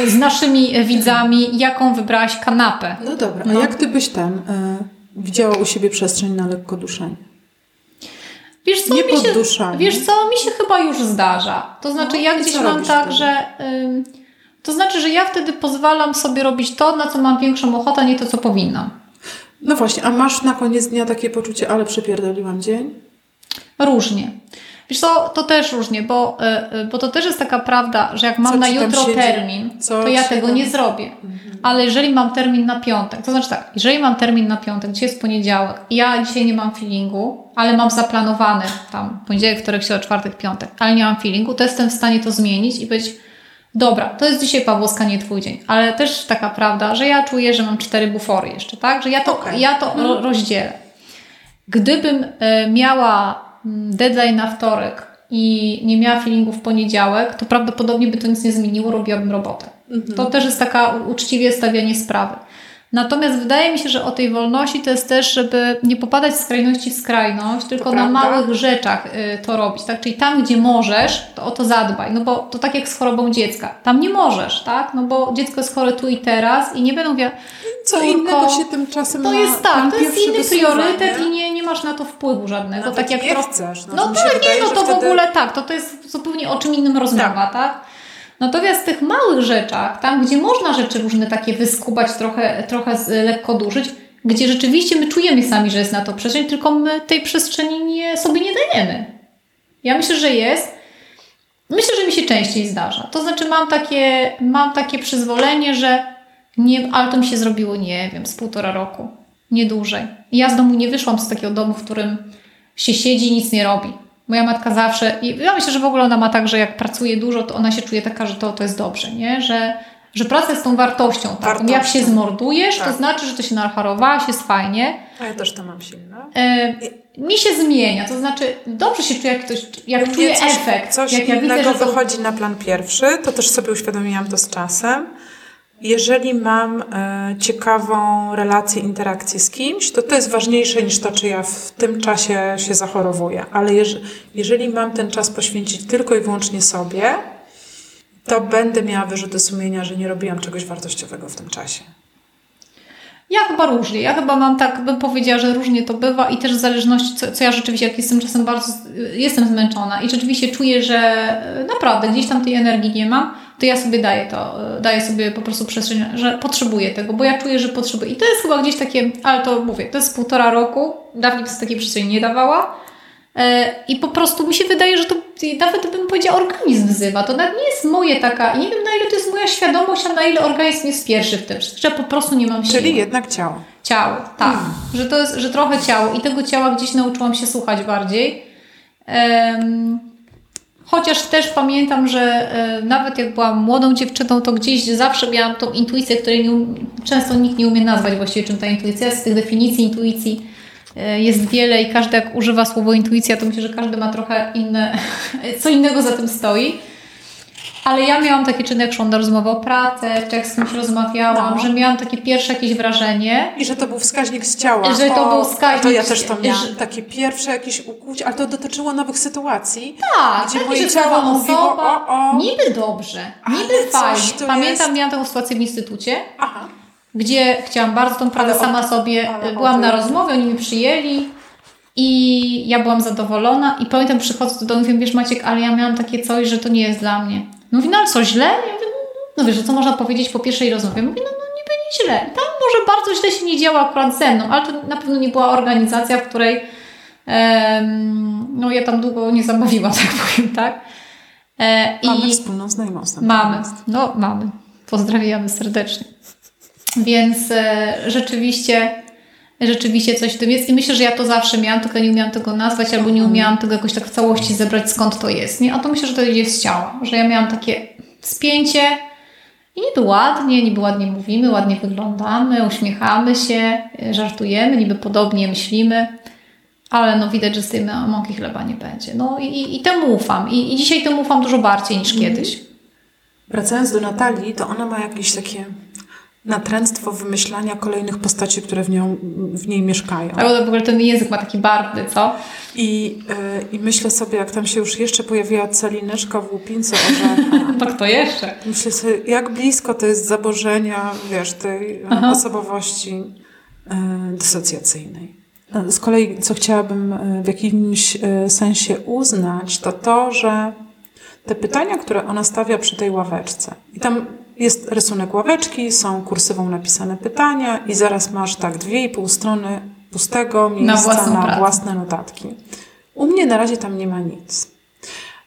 y, z naszymi widzami, jaką wybrałaś kanapę. No dobra, a No. jak ty byś ten y, widziała u siebie przestrzeń na lekko duszenie? Wiesz co, Nie mi się, wiesz co, mi się chyba już zdarza. To znaczy No, ja gdzieś mam tak, wtedy? że... ym, to znaczy, że ja wtedy pozwalam sobie robić to, na co mam większą ochotę, a nie to, co powinnam. No właśnie, a masz na koniec dnia takie poczucie, ale przepierdoliłam dzień? Różnie. Wiesz co, to też różnie, bo, y, y, bo to też jest taka prawda, że jak mam Co na jutro termin, to ja tego tam- nie zrobię. Ale jeżeli mam termin na piątek, to znaczy tak, jeżeli mam termin na piątek, dzisiaj jest poniedziałek ja dzisiaj nie mam feelingu, ale mam zaplanowany tam poniedziałek, wtorek, środa, czwartek, piątek, ale nie mam feelingu, to jestem w stanie to zmienić i być dobra, to jest dzisiaj Pawłoska, nie twój dzień. Ale też taka prawda, że ja czuję, że mam cztery bufory jeszcze, tak? Że ja to, Okej. ja to ro- rozdzielę. Gdybym e, miała mm, deadline na wtorek i nie miała feelingu w poniedziałek, to prawdopodobnie by to nic nie zmieniło, robiłabym robotę. To też jest taka uczciwie stawianie sprawy. Natomiast wydaje mi się, że o tej wolności to jest też, żeby nie popadać z skrajności w skrajność, tylko na małych rzeczach y, to robić, tak? Czyli tam, gdzie możesz, to o to zadbaj, no bo to tak jak z chorobą dziecka. Tam nie możesz, tak? No bo dziecko jest chore tu i teraz i nie będą wie... Co innego się tymczasem To jest tak, to jest inny priorytet nie? i nie, nie masz na to wpływu żadnego. Nawet tak jak nie chcesz. No, no tak, nie, no to w ogóle tak, to, to jest zupełnie o czym innym rozmowa, tak? tak? Natomiast w tych małych rzeczach, tam gdzie można rzeczy różne takie wyskubać, trochę, trochę lekko dużyć, gdzie rzeczywiście my czujemy sami, że jest na to przestrzeń, tylko my tej przestrzeni nie, sobie nie dajemy. Ja myślę, że jest. Myślę, że mi się częściej zdarza. To znaczy mam takie, mam takie przyzwolenie, że nie, ale to mi się zrobiło, nie wiem, z półtora roku, nie dłużej. Ja z domu nie wyszłam z takiego domu, w którym się siedzi i nic nie robi. Moja matka zawsze, i ja myślę, że w ogóle ona ma tak, że jak pracuje dużo, to ona się czuje taka, że to, to jest dobrze, nie? Że, że praca jest tą wartością. Tak? wartością. Jak się zmordujesz, tak. to znaczy, że to się nacharowałaś, jest fajnie. A ja też to mam silne. E, mi się zmienia, to znaczy dobrze się czuję, jak, ktoś, jak czuję coś, efekt. Coś jak innego ja widzę, to... wychodzi na plan pierwszy, to też sobie uświadomiłam to z czasem jeżeli mam e, ciekawą relację, interakcję z kimś, to to jest ważniejsze niż to, czy ja w tym czasie się zachorowuję. Ale jeż, jeżeli mam ten czas poświęcić tylko i wyłącznie sobie, to będę miała wyrzuty sumienia, że nie robiłam czegoś wartościowego w tym czasie. Ja chyba różnie. Ja chyba mam tak, bym powiedziała, że różnie to bywa i też w zależności, co, co ja rzeczywiście, jak jestem czasem bardzo, jestem zmęczona i rzeczywiście czuję, że e, naprawdę gdzieś tam tej energii nie mam, to ja sobie daję to, e, daję sobie po prostu przestrzeń, że potrzebuję tego, bo ja czuję, że potrzebuję. I to jest chyba gdzieś takie, ale to mówię, to jest półtora roku, dawniej to takiej przestrzeni nie dawała, E, I po prostu mi się wydaje, że to nawet bym powiedziała organizm wzywa. To nawet nie jest moje taka, nie wiem na ile to jest moja świadomość, a na ile organizm jest pierwszy w tym, że po prostu nie mam siły. Czyli jednak ciało. Ciało, tak. Hmm. Że to jest, że trochę ciało i tego ciała gdzieś nauczyłam się słuchać bardziej. Um, chociaż też pamiętam, że e, nawet jak byłam młodą dziewczyną, to gdzieś zawsze miałam tą intuicję, której nie, często nikt nie umie nazwać właściwie czym ta intuicja. Z tych definicji intuicji E, jest wiele i każdy jak używa słowo intuicja, to myślę, że każdy ma trochę inne, <laughs> co innego za tym stoi. Ale ja miałam jak szłam do rozmowy o pracy, czy jak z kimś rozmawiałam, no. że miałam takie pierwsze jakieś wrażenie. I że to był wskaźnik z ciała. Że to o, był wskaźnik. To ja też to miałam. Że... Takie pierwsze jakieś ukłucie, ale to dotyczyło nowych sytuacji. Tak. Gdzie moje ciało mówiło, o, o. Niby dobrze, niby fajnie. Pamiętam, jest... miałam taką sytuację w instytucie. Aha gdzie chciałam bardzo tą pracę sama sobie, byłam na rozmowie, oni mi przyjęli i ja byłam zadowolona i pamiętam przychodzę do domu i mówię, wiesz Maciek, ale ja miałam takie coś, że to nie jest dla mnie. No mówi, no ale co, źle? Ja mówię, no, no wiesz, co można powiedzieć po pierwszej rozmowie? Mówię, no, no niby nie źle. Tam może bardzo źle się nie działa akurat ze mną, ale to na pewno nie była organizacja, w której um, no ja tam długo nie zabawiłam, <laughs> tak powiem, tak? E, mamy i wspólną znajomą. Mamy, no mamy. Pozdrawiamy serdecznie. Więc e, rzeczywiście, rzeczywiście coś w tym jest. I myślę, że ja to zawsze miałam, tylko nie umiałam tego nazwać, albo nie umiałam tego jakoś tak w całości zebrać, skąd to jest. Nie? A to myślę, że to idzie z ciała. Że ja miałam takie spięcie i niby ładnie, niby ładnie mówimy, ładnie wyglądamy, uśmiechamy się, żartujemy, niby podobnie myślimy. Ale no widać, że z tej mąki chleba nie będzie. No i, i temu ufam. I, I dzisiaj temu ufam dużo bardziej niż mhm. kiedyś. Wracając do Natalii, to ona ma jakieś takie natręctwo wymyślania kolejnych postaci, które w, nią, w niej mieszkają. Ale w ogóle ten język ma taki barwny, co? I, yy, I myślę sobie, jak tam się już jeszcze pojawiła calineczka w łupince orzecha. <laughs> to kto jeszcze? Myślę sobie, jak blisko to jest zaborzenia, wiesz, tej Aha. osobowości yy, dysocjacyjnej. Z kolei, co chciałabym w jakimś sensie uznać, to to, że te pytania, które ona stawia przy tej ławeczce, i tam jest rysunek ławeczki, są kursywą napisane pytania i zaraz masz tak dwie i pół strony pustego miejsca na, na własne notatki. U mnie na razie tam nie ma nic.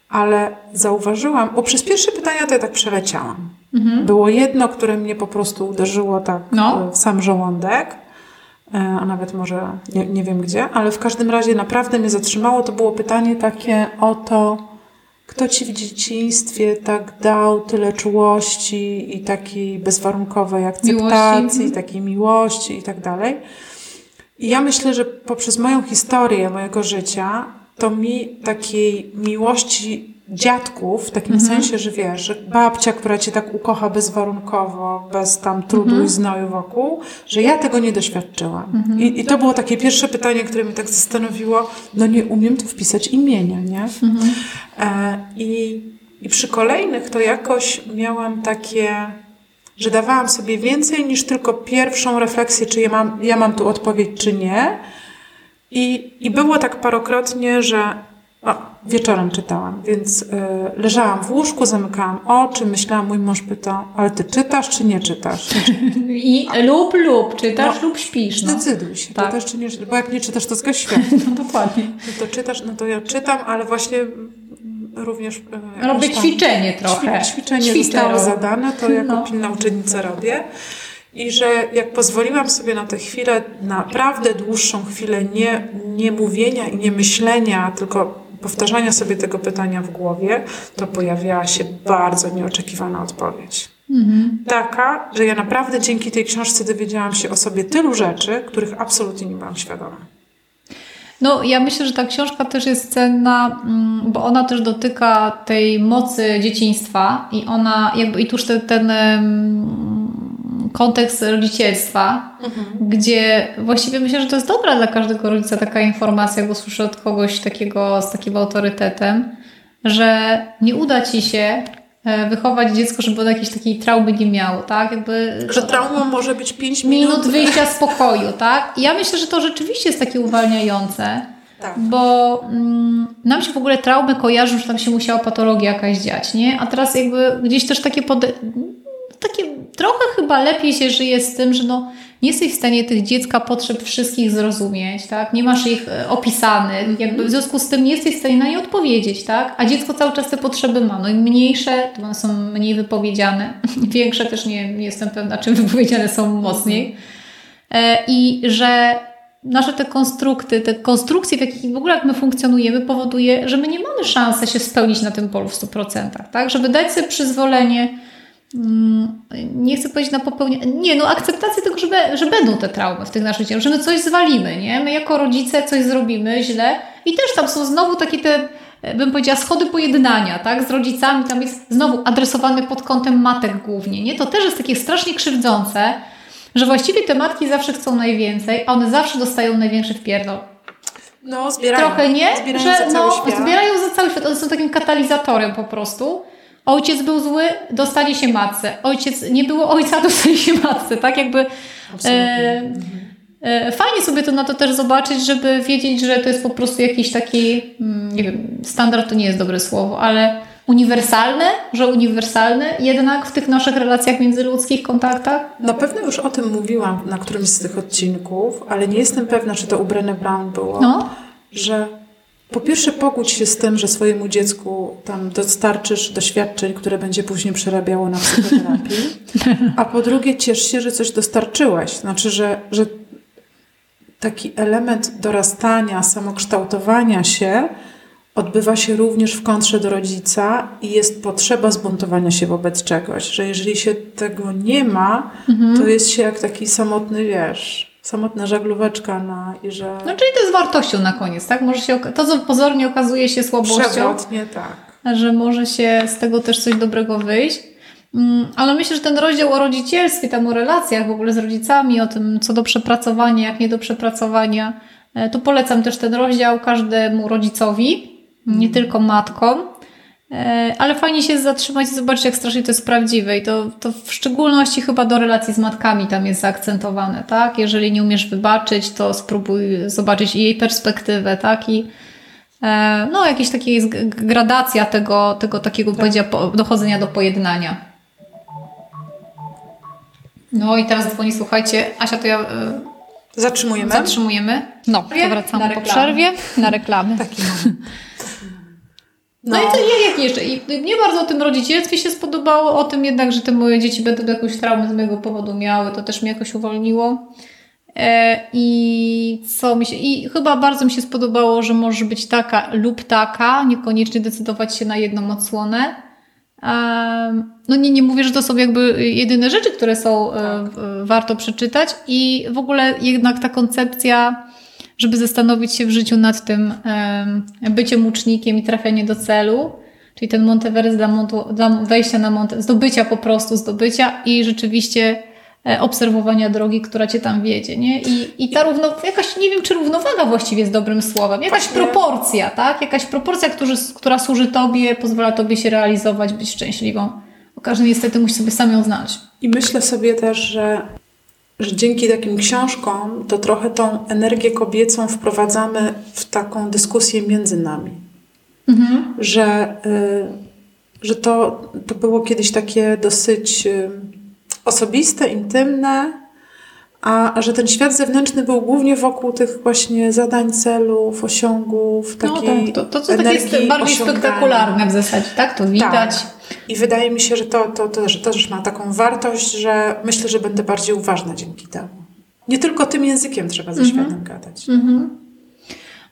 Ale zauważyłam, bo przez pierwsze pytania to ja tak przeleciałam. Mhm. Było jedno, które mnie po prostu uderzyło tak no. w sam żołądek, e, a nawet może nie, nie wiem gdzie, ale w każdym razie naprawdę mnie zatrzymało. To było pytanie takie o to, kto ci w dzieciństwie tak dał tyle czułości i takiej bezwarunkowej akceptacji, miłości. takiej miłości i tak dalej. I ja myślę, że poprzez moją historię mojego życia, to mi takiej miłości dziadków, w takim mhm. sensie, że wiesz, że babcia, która cię tak ukocha bezwarunkowo, bez tam trudu mhm. i znoju wokół, że ja tego nie doświadczyłam. Mhm. I, I to było takie pierwsze pytanie, które mnie tak zastanowiło, no nie umiem tu wpisać imienia, nie? Mhm. E, i, I przy kolejnych to jakoś miałam takie że dawałam sobie więcej niż tylko pierwszą refleksję, czy ja mam, ja mam tu odpowiedź, czy nie. I, i było tak parokrotnie, że o, wieczorem czytałam, więc y, leżałam w łóżku, zamykałam oczy, myślałam, mój mąż pytał, ale ty czytasz czy nie czytasz? <laughs> I lub, lub, czytasz no, lub śpisz. No. Zdecyduj się, tak. czytasz czy nie czytasz, bo jak nie czytasz, to zgaś <laughs> świat. No dokładnie. No to czytasz, no to ja czytam, ale właśnie również... E, robię ćwiczenie trochę. Ćwiczenie Ćwiczę zostało zadane, to jako no. pilna uczennica robię. I że jak pozwoliłam sobie na tę chwilę, naprawdę dłuższą chwilę nie, nie mówienia i nie myślenia, tylko powtarzania sobie tego pytania w głowie, to pojawiała się bardzo nieoczekiwana odpowiedź. Mhm. Taka, że ja naprawdę dzięki tej książce dowiedziałam się o sobie tylu rzeczy, których absolutnie nie byłam świadoma. No, ja myślę, że ta książka też jest cenna, mm, bo ona też dotyka tej mocy dzieciństwa i ona, jakby, i tuż ten, ten kontekst rodzicielstwa, mhm. gdzie właściwie myślę, że to jest dobra dla każdego rodzica taka informacja, bo słyszę od kogoś takiego z takim autorytetem, że nie uda ci się E, wychować dziecko, żeby ono jakiejś takiej traumy nie miało, tak? Jakby, że traumą może być 5 minut. Minut wyjścia z pokoju, tak? I ja myślę, że to rzeczywiście jest takie uwalniające. Tak. Bo mm, nam się w ogóle traumy kojarzą, że tam się musiała patologia jakaś dziać, nie? A teraz jakby gdzieś też takie pode... trochę chyba lepiej się żyje z tym, że no nie jesteś w stanie tych dziecka potrzeb wszystkich zrozumieć, tak? Nie masz ich e, opisanych, mhm. jakby w związku z tym nie jesteś w stanie na nie odpowiedzieć, tak? A dziecko cały czas te potrzeby ma. No i mniejsze, to one są mniej wypowiedziane, <laughs> większe też nie, nie jestem pewna, czym wypowiedziane są mocniej. E, I że nasze te konstrukty, te konstrukcje, w jakich w ogóle jak my funkcjonujemy, powoduje, że my nie mamy szansy się spełnić na tym polu w 100%, tak? Żeby dać sobie przyzwolenie nie chcę powiedzieć na popełnienie, nie, no akceptację tego, że, be, że będą te traumy w tych naszych dzieciach, że my coś zwalimy, nie? My jako rodzice coś zrobimy źle i też tam są znowu takie te, bym powiedziała, schody pojednania, tak? Z rodzicami tam jest znowu adresowany pod kątem matek głównie, nie? To też jest takie strasznie krzywdzące, że właściwie te matki zawsze chcą najwięcej, a one zawsze dostają największy wpierdol. No, zbierają. Trochę nie, zbierają że za no, zbierają za cały świat. One są takim katalizatorem po prostu. Ojciec był zły, dostali się matce. Ojciec, nie było ojca, <laughs> dostali się matce. Tak jakby... E, e, fajnie sobie to na to też zobaczyć, żeby wiedzieć, że to jest po prostu jakiś taki, mm, nie wiem, standard to nie jest dobre słowo, ale uniwersalne, że uniwersalne jednak w tych naszych relacjach międzyludzkich, kontaktach? Na pewno już o tym mówiłam na którymś z tych odcinków, ale nie jestem pewna, czy to u Brené Brown było, no. że po pierwsze, pogódź się z tym, że swojemu dziecku tam dostarczysz doświadczeń, które będzie później przerabiało na psychoterapii. A po drugie, ciesz się, że coś dostarczyłeś. Znaczy, że, że taki element dorastania, samokształtowania się odbywa się również w kontrze do rodzica i jest potrzeba zbuntowania się wobec czegoś. Że jeżeli się tego nie ma, mhm. to jest się jak taki samotny wiesz samotna żaglóweczka na i że... No czyli to jest wartością na koniec, tak? Może się, to co pozornie okazuje się słabością. Przewrotnie, tak. Że może się z tego też coś dobrego wyjść. Mm, ale myślę, że ten rozdział o rodzicielstwie, tam o relacjach w ogóle z rodzicami, o tym co do przepracowania, jak nie do przepracowania, e, to polecam też ten rozdział każdemu rodzicowi, nie tylko matkom. E, ale fajnie się zatrzymać i zobaczyć, jak strasznie to jest prawdziwe. I to, to w szczególności chyba do relacji z matkami tam jest zaakcentowane, tak? Jeżeli nie umiesz wybaczyć, to spróbuj zobaczyć jej perspektywę, tak? I e, no, jakieś takie jest gradacja tego, tego takiego tak. dochodzenia do pojednania. No i teraz dzwoni, słuchajcie, Asia, to ja... E, zatrzymujemy? Zatrzymujemy. No, to wracamy po przerwie na reklamy. Taki moment. <laughs> No, no i to nie, jak jeszcze. I mnie bardzo o tym rodzicielstwie się spodobało, o tym jednak, że te moje dzieci będą jakąś traumę z mojego powodu miały, to też mnie jakoś uwolniło. E, I co mi się. I chyba bardzo mi się spodobało, że może być taka lub taka, niekoniecznie decydować się na jedną odsłonę. No nie, nie mówię, że to są jakby jedyne rzeczy, które są e, tak. warto przeczytać i w ogóle jednak ta koncepcja żeby zastanowić się w życiu nad tym byciem ucznikiem i trafianie do celu. czyli ten Monteverest dla, montu, dla wejścia na Monte, zdobycia po prostu, zdobycia i rzeczywiście e, obserwowania drogi, która cię tam wiedzie, nie? I, i ta równo, jakaś, nie wiem, czy równowaga właściwie jest dobrym słowem, jakaś Właśnie. proporcja, tak? Jakaś proporcja, który, która służy tobie, pozwala tobie się realizować, być szczęśliwą. Bo każdy niestety musi sobie sam ją znaleźć. I myślę sobie też, że że dzięki takim książkom to trochę tą energię kobiecą wprowadzamy w taką dyskusję między nami. Mhm. Że, y, że to, to było kiedyś takie dosyć y, osobiste, intymne, a, a że ten świat zewnętrzny był głównie wokół tych właśnie zadań, celów, osiągów, no takiej no, to, to, to co takie jest bardziej spektakularne w zasadzie, tak? To widać. Tak. I wydaje mi się, że to, to, to, to też ma taką wartość, że myślę, że będę bardziej uważna dzięki temu. Nie tylko tym językiem trzeba ze światem mm -hmm. gadać. Mm -hmm.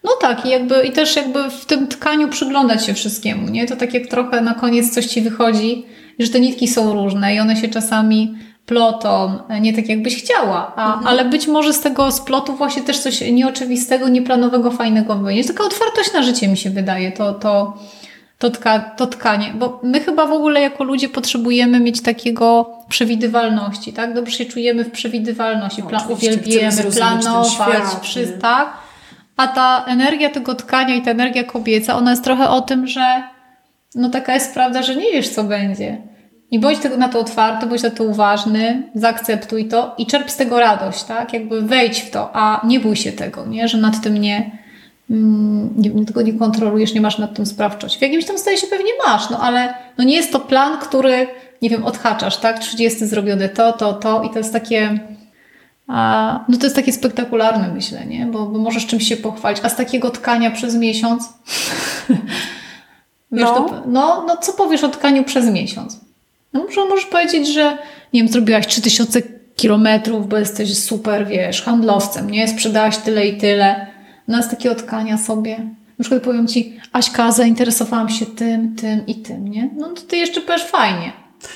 No tak, i, jakby, i też jakby w tym tkaniu przyglądać się wszystkiemu, nie? To tak jak trochę na koniec coś ci wychodzi, że te nitki są różne i one się czasami plotą, nie tak jakbyś chciała, a, mhm. ale być może z tego splotu właśnie też coś nieoczywistego, nieplanowego, fajnego wyjdzie. Taka otwartość na życie mi się wydaje, to, to, to, tka, to tkanie, bo my chyba w ogóle jako ludzie potrzebujemy mieć takiego przewidywalności, tak? Dobrze się czujemy w przewidywalności, no, Plan, uwielbiamy planować, wszystko, tak? A ta energia tego tkania i ta energia kobieca, ona jest trochę o tym, że no taka jest prawda, że nie wiesz co będzie. I bądź na to otwarty, bądź na to uważny, zaakceptuj to i czerp z tego radość, tak? Jakby wejdź w to, a nie bój się tego, nie? Że nad tym nie, nie, tego nie kontrolujesz, nie masz nad tym sprawczość. W jakimś tam stanie się pewnie masz, no ale no nie jest to plan, który, nie wiem, odhaczasz, tak? 30 zrobione to, to, to i to jest takie, a, no to jest takie spektakularne myślenie, bo, bo możesz czymś się pochwalić, a z takiego tkania przez miesiąc, <laughs> wiesz, no. To, no, no co powiesz o tkaniu przez miesiąc? No może możesz powiedzieć, że nie wiem, zrobiłaś 3000 kilometrów, bo jesteś super, wiesz, handlowcem, nie? Sprzedałaś tyle i tyle. No z takiego tkania sobie. Na przykład powiem Ci, Aśka, zainteresowałam się tym, tym i tym, nie? No to Ty jeszcze powiesz fajnie.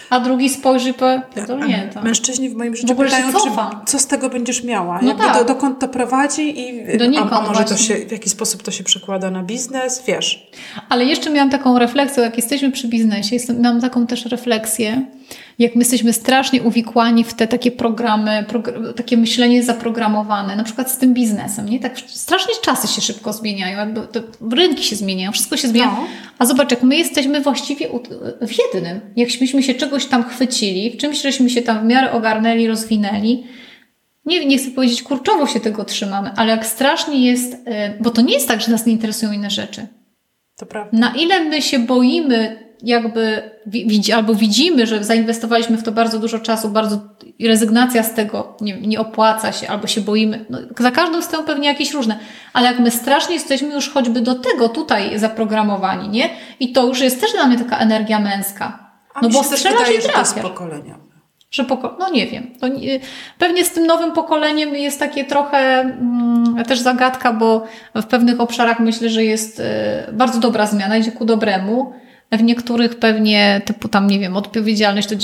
A drugi spojrzy i powie, nie, to... <laughs> Mężczyźni w moim życiu w pytają, czy, co z tego będziesz miała? No tak. do, dokąd to prowadzi i Donikąd, a, a może to się, w jaki sposób to się przekłada na biznes, wiesz. Ale jeszcze miałam taką refleksję, jak jesteśmy przy biznesie, mam taką też refleksję, jak my jesteśmy strasznie uwikłani w te takie programy, takie myślenie zaprogramowane, na przykład z tym biznesem, nie? Tak strasznie czasy się szybko zmieniają, jakby rynki się zmieniają, wszystko się zmienia. No. A zobacz, jak my jesteśmy właściwie w jednym. Jakśmy się czegoś tam chwycili, w czymś żeśmy się tam w miarę ogarnęli, rozwinęli, nie, nie chcę powiedzieć kurczowo się tego trzymamy, ale jak strasznie jest, y, bo to nie jest tak, że nas nie interesują inne rzeczy. To prawda. Na ile my się boimy jakby widzi, albo widzimy, że zainwestowaliśmy w to bardzo dużo czasu, bardzo rezygnacja z tego nie, nie opłaca się, albo się boimy. No, za każdą z pewnie jakieś różne. Ale jak my strasznie jesteśmy już choćby do tego tutaj zaprogramowani, nie? I to już jest też dla mnie taka energia męska. A no bo strzelasz wydaje, i trafiasz. Że to pokolenia. Że poko no nie wiem. Nie, pewnie z tym nowym pokoleniem jest takie trochę mm, też zagadka, bo w pewnych obszarach myślę, że jest y, bardzo dobra zmiana, idzie ku dobremu w niektórych pewnie, typu tam, nie wiem, odpowiedzialność, to,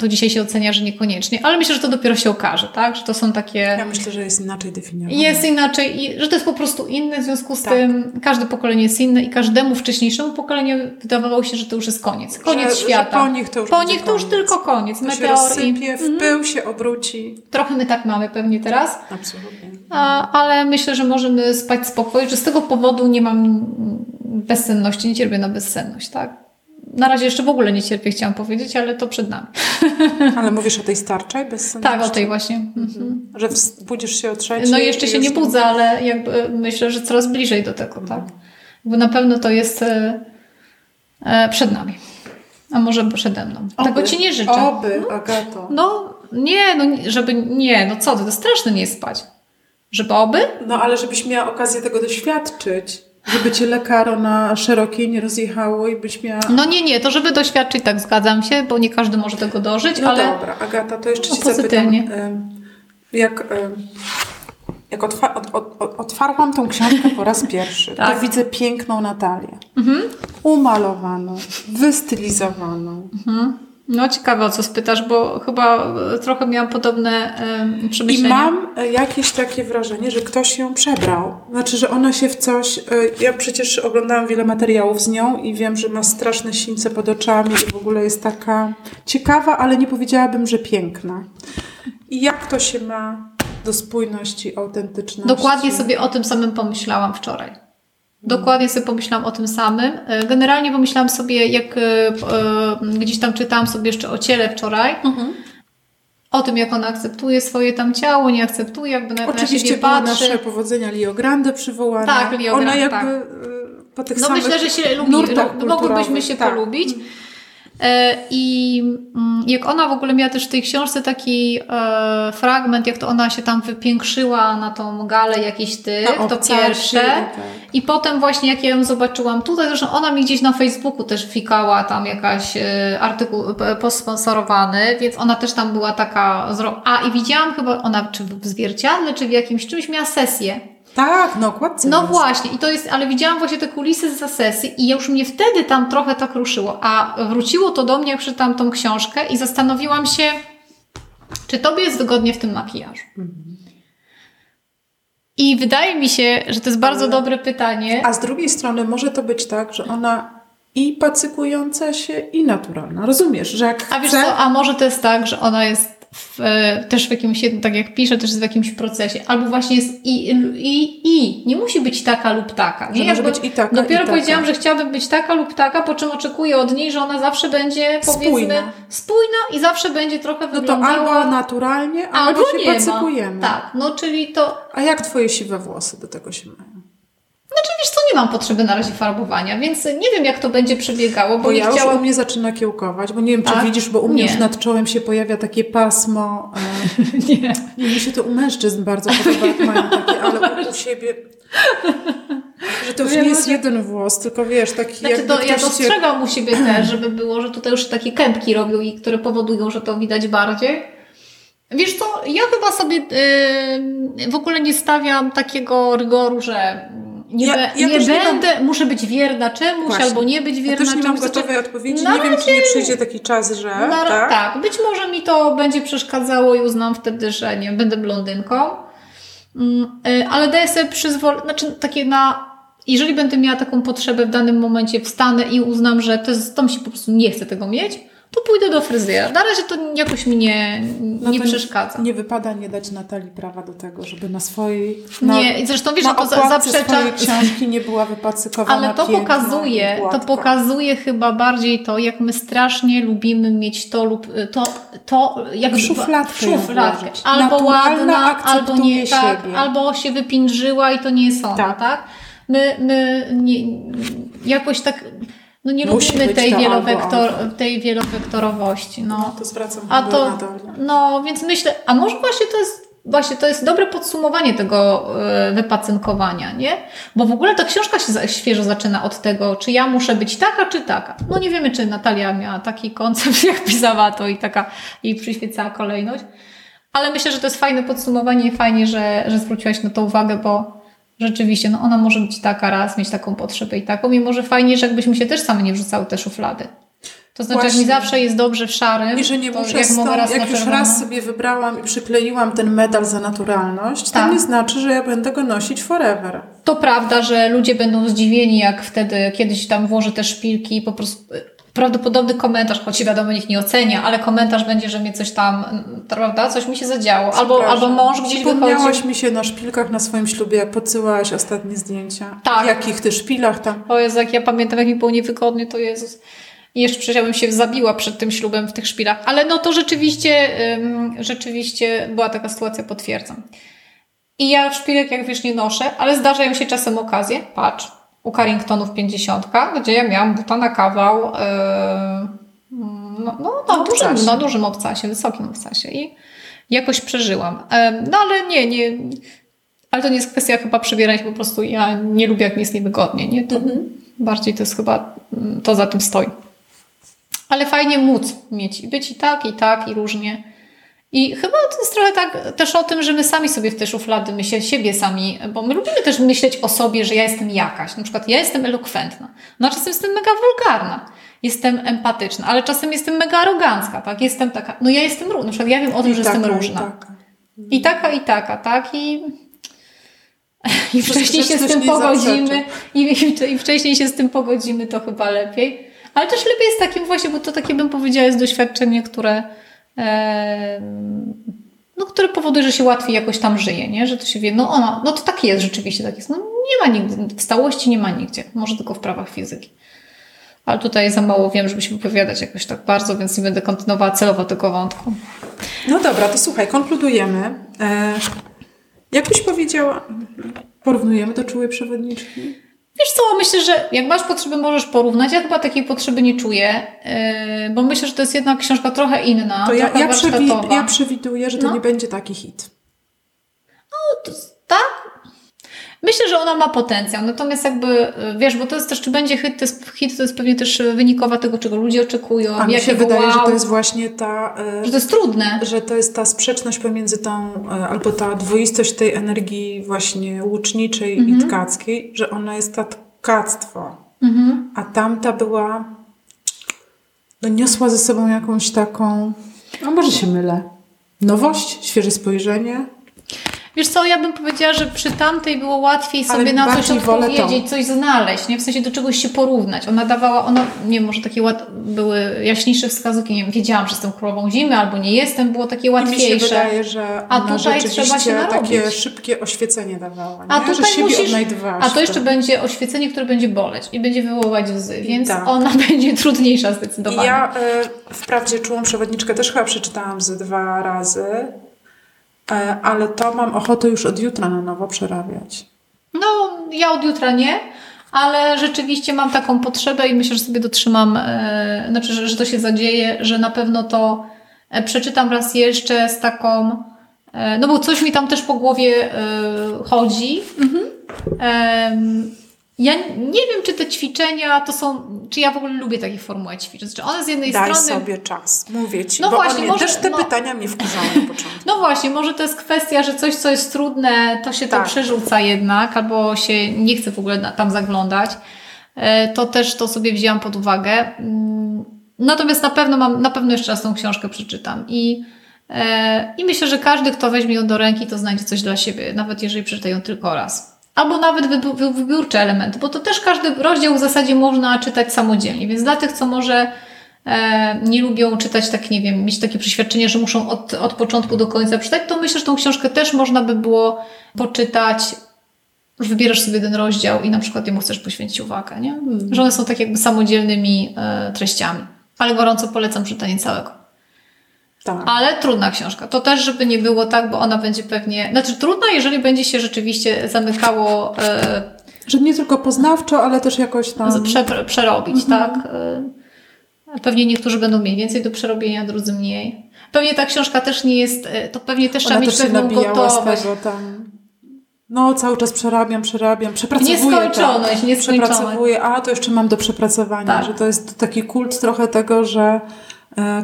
to dzisiaj się ocenia, że niekoniecznie, ale myślę, że to dopiero się okaże, tak? Że to są takie... Ja myślę, że jest inaczej definiowane. Jest inaczej i że to jest po prostu inne, w związku z tak. tym każde pokolenie jest inne i każdemu wcześniejszemu pokoleniu wydawało się, że to już jest koniec. Koniec że, świata. Że po nich to już Po nich to już tylko koniec. To Meteor się rozsypie, w mhm. pył się obróci. Trochę my tak mamy pewnie teraz. Absolutnie. A, ale myślę, że możemy spać spokojnie, że z tego powodu nie mam bezsenności, nie cierpię na bezsenność, tak? na razie jeszcze w ogóle nie cierpię, chciałam powiedzieć, ale to przed nami. <laughs> Ale mówisz o tej starczej bez Tak, o tej właśnie. Mhm. Że budzisz się o trzeciej? No jeszcze się nie budzę, ale jakby myślę, że coraz bliżej do tego, tak? Bo na pewno to jest e, e, przed nami. A może przede mną. Oby, Tego Ci nie życzę. Oby, no, Agato. No, nie, no, żeby, nie, no co ty, to straszne nie spać. Żeby oby? No, ale żebyś miała okazję tego doświadczyć. Żeby cię lekaro na szerokiej nie rozjechało i byś miała... No nie, nie, to żeby doświadczyć, tak zgadzam się, bo nie każdy może tego dożyć, no ale... No dobra, Agata, to jeszcze no, ci pozytywnie. zapytam, jak, jak otwa od, od, otwarłam tą książkę po raz pierwszy, tak. to widzę piękną Natalię. Mhm. Umalowaną, wystylizowaną. Mhm. No ciekawe o co spytasz, bo chyba trochę miałam podobne um, przemyślenia. I mam e, jakieś takie wrażenie, że ktoś ją przebrał. Znaczy, że ona się w coś... E, ja przecież oglądałam wiele materiałów z nią i wiem, że ma straszne sińce pod oczami i w ogóle jest taka ciekawa, ale nie powiedziałabym, że piękna. I jak to się ma do spójności, autentyczności? Dokładnie sobie o tym samym pomyślałam wczoraj. Dokładnie sobie pomyślałam o tym samym. E, generalnie pomyślałam sobie, jak e, e, gdzieś tam czytałam sobie jeszcze o ciele wczoraj, mhm. o tym, jak ona akceptuje swoje tam ciało, nie akceptuje, jakby na, Oczywiście na patrzy. nasze powodzenia Lio Grande przywołane. Tak, Lio Grande, Ona jakby tak. po tych No myślę, że się lubi, mogłybyśmy się tak. polubić. E, I mm, jak ona w ogóle miała też w tej książce taki e, fragment, jak to ona się tam wypiększyła na tą galę jakiś ty, to pierwsze. Tak. I potem właśnie jak ja ją zobaczyłam tutaj, zresztą ona mi gdzieś na Facebooku też fikała tam jakaś e, artykuł posponsorowany, więc ona też tam była taka. A i widziałam chyba ona czy w zwierciadle, czy w jakimś czymś miała sesję tak, no okładce No jest. właśnie, i to jest, ale widziałam właśnie te kulisy z sesji i już mnie wtedy tam trochę tak ruszyło, a wróciło to do mnie, jak przeczytałam tą książkę i zastanowiłam się, czy tobie jest wygodnie w tym makijażu. Mhm. I wydaje mi się, że to jest bardzo ale... dobre pytanie. A z drugiej strony może to być tak, że ona i pacykująca się, i naturalna. Rozumiesz, że jak A wiesz co, a może to jest tak, że ona jest w, też w jakimś, tak jak piszę, też w jakimś procesie. Albo właśnie jest i, i, i. Nie musi być taka lub taka. Nie, może być i taka, Dopiero i taka. powiedziałam, że chciałabym być taka lub taka, po czym oczekuję od niej, że ona zawsze będzie, powiedzmy, spójna, spójna i zawsze będzie trochę wyglądała... No to albo naturalnie, albo, albo się nie. Ma. Tak, no czyli to... A jak twoje siwe włosy do tego się mają? Znaczy, wiesz co, nie mam potrzeby na razie farbowania, więc nie wiem, jak to będzie przebiegało, bo, bo nie ja chciałam... u mnie zaczyna kiełkować, bo nie wiem, czy tak? widzisz, bo u mnie nie. już nad czołem się pojawia takie pasmo. E... <laughs> nie. Nie, mi się to u mężczyzn bardzo podoba, jak mają takie, ale u siebie... Że to już nie jest jeden włos, tylko wiesz, taki znaczy, jakby to, Ja dostrzegam u siebie też, żeby było, że tutaj już takie kępki robią i które powodują, że to widać bardziej. Wiesz co, ja chyba sobie yy, w ogóle nie stawiam takiego rygoru, że nie, ja, ja nie będę, nie mam... muszę być wierna czemuś, Właśnie. albo nie być wierna ja też nie mam gotowej odpowiedzi. nie wiem, czy nie przyjdzie taki czas, że. Na, tak? tak, być może mi to będzie przeszkadzało i uznam wtedy, że nie będę blondynką. Mm, y, ale daję sobie przyzwolenie, znaczy takie na. Jeżeli będę miała taką potrzebę w danym momencie, wstanę i uznam, że to, jest, to mi się po prostu nie chce tego mieć, to pójdę do fryzjera. Na razie to jakoś mi nie, no nie przeszkadza. Nie wypada nie dać Natalii prawa do tego, żeby na swojej. Na, nie, zresztą wiesz, że to zaprzecza. książki nie była wypacykowana. Ale to pokazuje, to pokazuje chyba bardziej to, jak my strasznie lubimy mieć to lub to, to jak szufladkę. szufladkę. Albo ładna, albo nie, tak, albo się wypindrzyła i to nie jest ona, tak? tak? My, my nie, jakoś tak no nie Musi lubimy tej, wielowektor, tej wielowektorowości. No. no to zwracam a to, na No, więc myślę, a może właśnie to jest Właśnie to jest dobre podsumowanie tego y, wypacynkowania, nie? Bo w ogóle ta książka się świeżo zaczyna od tego, czy ja muszę być taka, czy taka. No nie wiemy, czy Natalia miała taki koncept, <laughs> jak pisała to i taka jej przyświecała kolejność. Ale myślę, że to jest fajne podsumowanie i fajnie, że, że zwróciłaś na to uwagę, bo rzeczywiście, no ona może być taka raz, mieć taką potrzebę i taką, mimo że fajnie, że jakbyśmy się też same nie wrzucały te szuflady. To znaczy, Właśnie. jak mi zawsze jest dobrze w szarym, I że nie muszę jak, mogę raz jak już raz sobie wybrałam i przykleiłam ten medal za naturalność, tak. to nie znaczy, że ja będę go nosić forever. To prawda, że ludzie będą zdziwieni, jak wtedy kiedyś tam włożę te szpilki i po prostu prawdopodobny komentarz, choć wiadomo nikt nie ocenia, ale komentarz będzie, że mnie coś tam, prawda, coś mi się zadziało. Albo, albo mąż gdzieś wychodzi. mi się na szpilkach na swoim ślubie, jak podsyłałaś ostatnie zdjęcia. Tak. W jakich ty szpilach tam. O Jezu, jak ja pamiętam, jak mi było niewygodnie, to Jezus. I jeszcze przecież ja bym się zabiła przed tym ślubem w tych szpilach. Ale no to rzeczywiście, rzeczywiście była taka sytuacja, potwierdzam. I ja szpilek, jak wiesz, nie noszę, ale zdarzają się czasem okazje. Patrz, u Carringtonów 50, gdzie ja miałam buta na kawał yy, no, no, na, dużym, na dużym obcasie, wysokim obcasie i jakoś przeżyłam. Yy, no ale nie, nie, ale to nie jest kwestia chyba przebierania, po prostu ja nie lubię, jak mi jest niewygodnie, nie? To mhm. Bardziej to jest chyba, mm, to za tym stoi. Ale fajnie móc mieć, być i tak, i tak, i różnie. I chyba to jest trochę tak też o tym, że my sami sobie w te szuflady, my się, siebie sami, bo my lubimy też myśleć o sobie, że ja jestem jakaś. Na przykład ja jestem elokwentna, no a czasem jestem mega wulgarna, jestem empatyczna, ale czasem jestem mega arogancka, tak? Jestem taka, no ja jestem różna, na przykład ja wiem o tym, I że taka, jestem różna. I taka. I taka, i taka, tak? I, <laughs> i wcześniej się z tym pogodzimy i, i, i wcześniej się z tym pogodzimy, to chyba lepiej. Ale też lepiej jest takim właśnie, bo to takie bym powiedziała jest doświadczenie, które no, które powoduje, że się łatwiej jakoś tam żyje, nie? Że to się wie, no ona, no to tak jest, rzeczywiście tak jest. No nie ma nigdy, w stałości nie ma nigdzie, może tylko w prawach fizyki. Ale tutaj za mało wiem, żeby się wypowiadać jakoś tak bardzo, więc nie będę kontynuowała celowo tego wątku. No dobra, to słuchaj, konkludujemy. E, jak byś powiedziała, porównujemy do czułej przewodniczki? Wiesz co, myślę, że jak masz potrzeby, możesz porównać. Ja chyba takiej potrzeby nie czuję, yy, bo myślę, że to jest jednak książka trochę inna. To ja, ja, przewi- ja przewiduję, że to no. nie będzie taki hit. No, to, Myślę, że ona ma potencjał, natomiast jakby, wiesz, bo to jest też, czy będzie hit, to jest, hit, to jest pewnie też wynikowa tego, czego ludzie oczekują. A mi się wydaje, wow, że to jest właśnie ta... E, że to jest trudne. Że to jest ta sprzeczność pomiędzy tą, albo ta dwoistość tej energii właśnie łuczniczej mhm. i tkackiej, że ona jest ta tkactwo, mhm. a tamta była, no niosła ze sobą jakąś taką, a może się mylę, nowość, świeże spojrzenie, Wiesz co, ja bym powiedziała, że przy tamtej było łatwiej sobie na coś odpowiedzieć, coś znaleźć, nie? W sensie do czegoś się porównać. Ona dawała, ona, nie może takie łat, były jaśniejsze wskazówki, nie wiem, wiedziałam, że jestem królową zimy albo nie jestem, było takie łatwiejsze. I mi się wydaje, że a tutaj trzeba się narobić. takie szybkie oświecenie dawała, nie? A tutaj że siebie musisz, A to jeszcze będzie oświecenie, które będzie boleć i będzie wywoływać łzy, więc tak. ona <laughs> będzie trudniejsza zdecydowanie. Ja y, wprawdzie czułą przewodniczkę też chyba przeczytałam ze dwa razy, ale to mam ochotę już od jutra na nowo przerabiać. No, ja od jutra nie, ale rzeczywiście mam taką potrzebę i myślę, że sobie dotrzymam, e, znaczy, że, że to się zadzieje, że na pewno to e, przeczytam raz jeszcze z taką, e, no bo coś mi tam też po głowie e, chodzi. Mhm. Ja nie wiem, czy te ćwiczenia to są, czy ja w ogóle lubię takie formuły ćwiczeń. Czy one z jednej Daj strony. Daj sobie czas, mówię ci. No właśnie, może, też te no, pytania mnie wkurzały na początku. No właśnie, może to jest kwestia, że coś, co jest trudne, to się tak. to przerzuca jednak, albo się nie chce w ogóle tam zaglądać. E, to też to sobie wzięłam pod uwagę. Mm, natomiast na pewno mam, na pewno jeszcze raz tą książkę przeczytam. I, e, i myślę, że każdy, kto weźmie ją do ręki, to znajdzie coś dla siebie, nawet jeżeli przeczyta ją tylko raz albo nawet wybiórcze elementy, bo to też każdy rozdział w zasadzie można czytać samodzielnie, więc dla tych, co może e, nie lubią czytać, tak nie wiem, mieć takie przeświadczenie, że muszą od, od początku do końca czytać, to myślę, że tą książkę też można by było poczytać wybierasz sobie ten rozdział i na przykład jemu chcesz poświęcić uwagę, nie? Hmm. Że one są tak jakby samodzielnymi e, treściami. Ale gorąco polecam czytanie całego. Tak. Ale trudna książka. To też, żeby nie było tak, bo ona będzie pewnie. Znaczy, trudna, jeżeli będzie się rzeczywiście zamykało. E, że nie tylko poznawczo, ale też jakoś tam. Prze, przerobić, mhm. tak? E, pewnie niektórzy będą mieli więcej do przerobienia, drudzy mniej. Pewnie ta książka też nie jest. E, to pewnie też trzeba mieć pewną gotowość. Tam... No, cały czas przerabiam, przerabiam, przepracowuję. Nieskończoność, nieskończoność. Przepracowuję, a to jeszcze mam do przepracowania, tak. że to jest taki kult trochę tego, że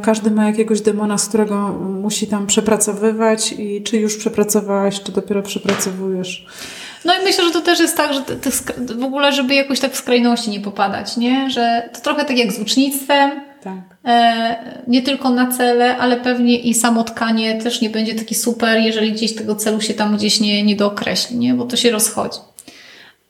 każdy ma jakiegoś demona, z którego musi tam przepracowywać i czy już przepracowałaś, czy dopiero przepracowujesz. No i myślę, że to też jest tak, że w ogóle, żeby jakoś tak w skrajności nie popadać, nie? Że to trochę tak jak z ucznictwem. Tak. E, nie tylko na cele, ale pewnie i samo tkanie też nie będzie taki super, jeżeli gdzieś tego celu się tam gdzieś nie, nie dookreśli, nie? Bo to się rozchodzi.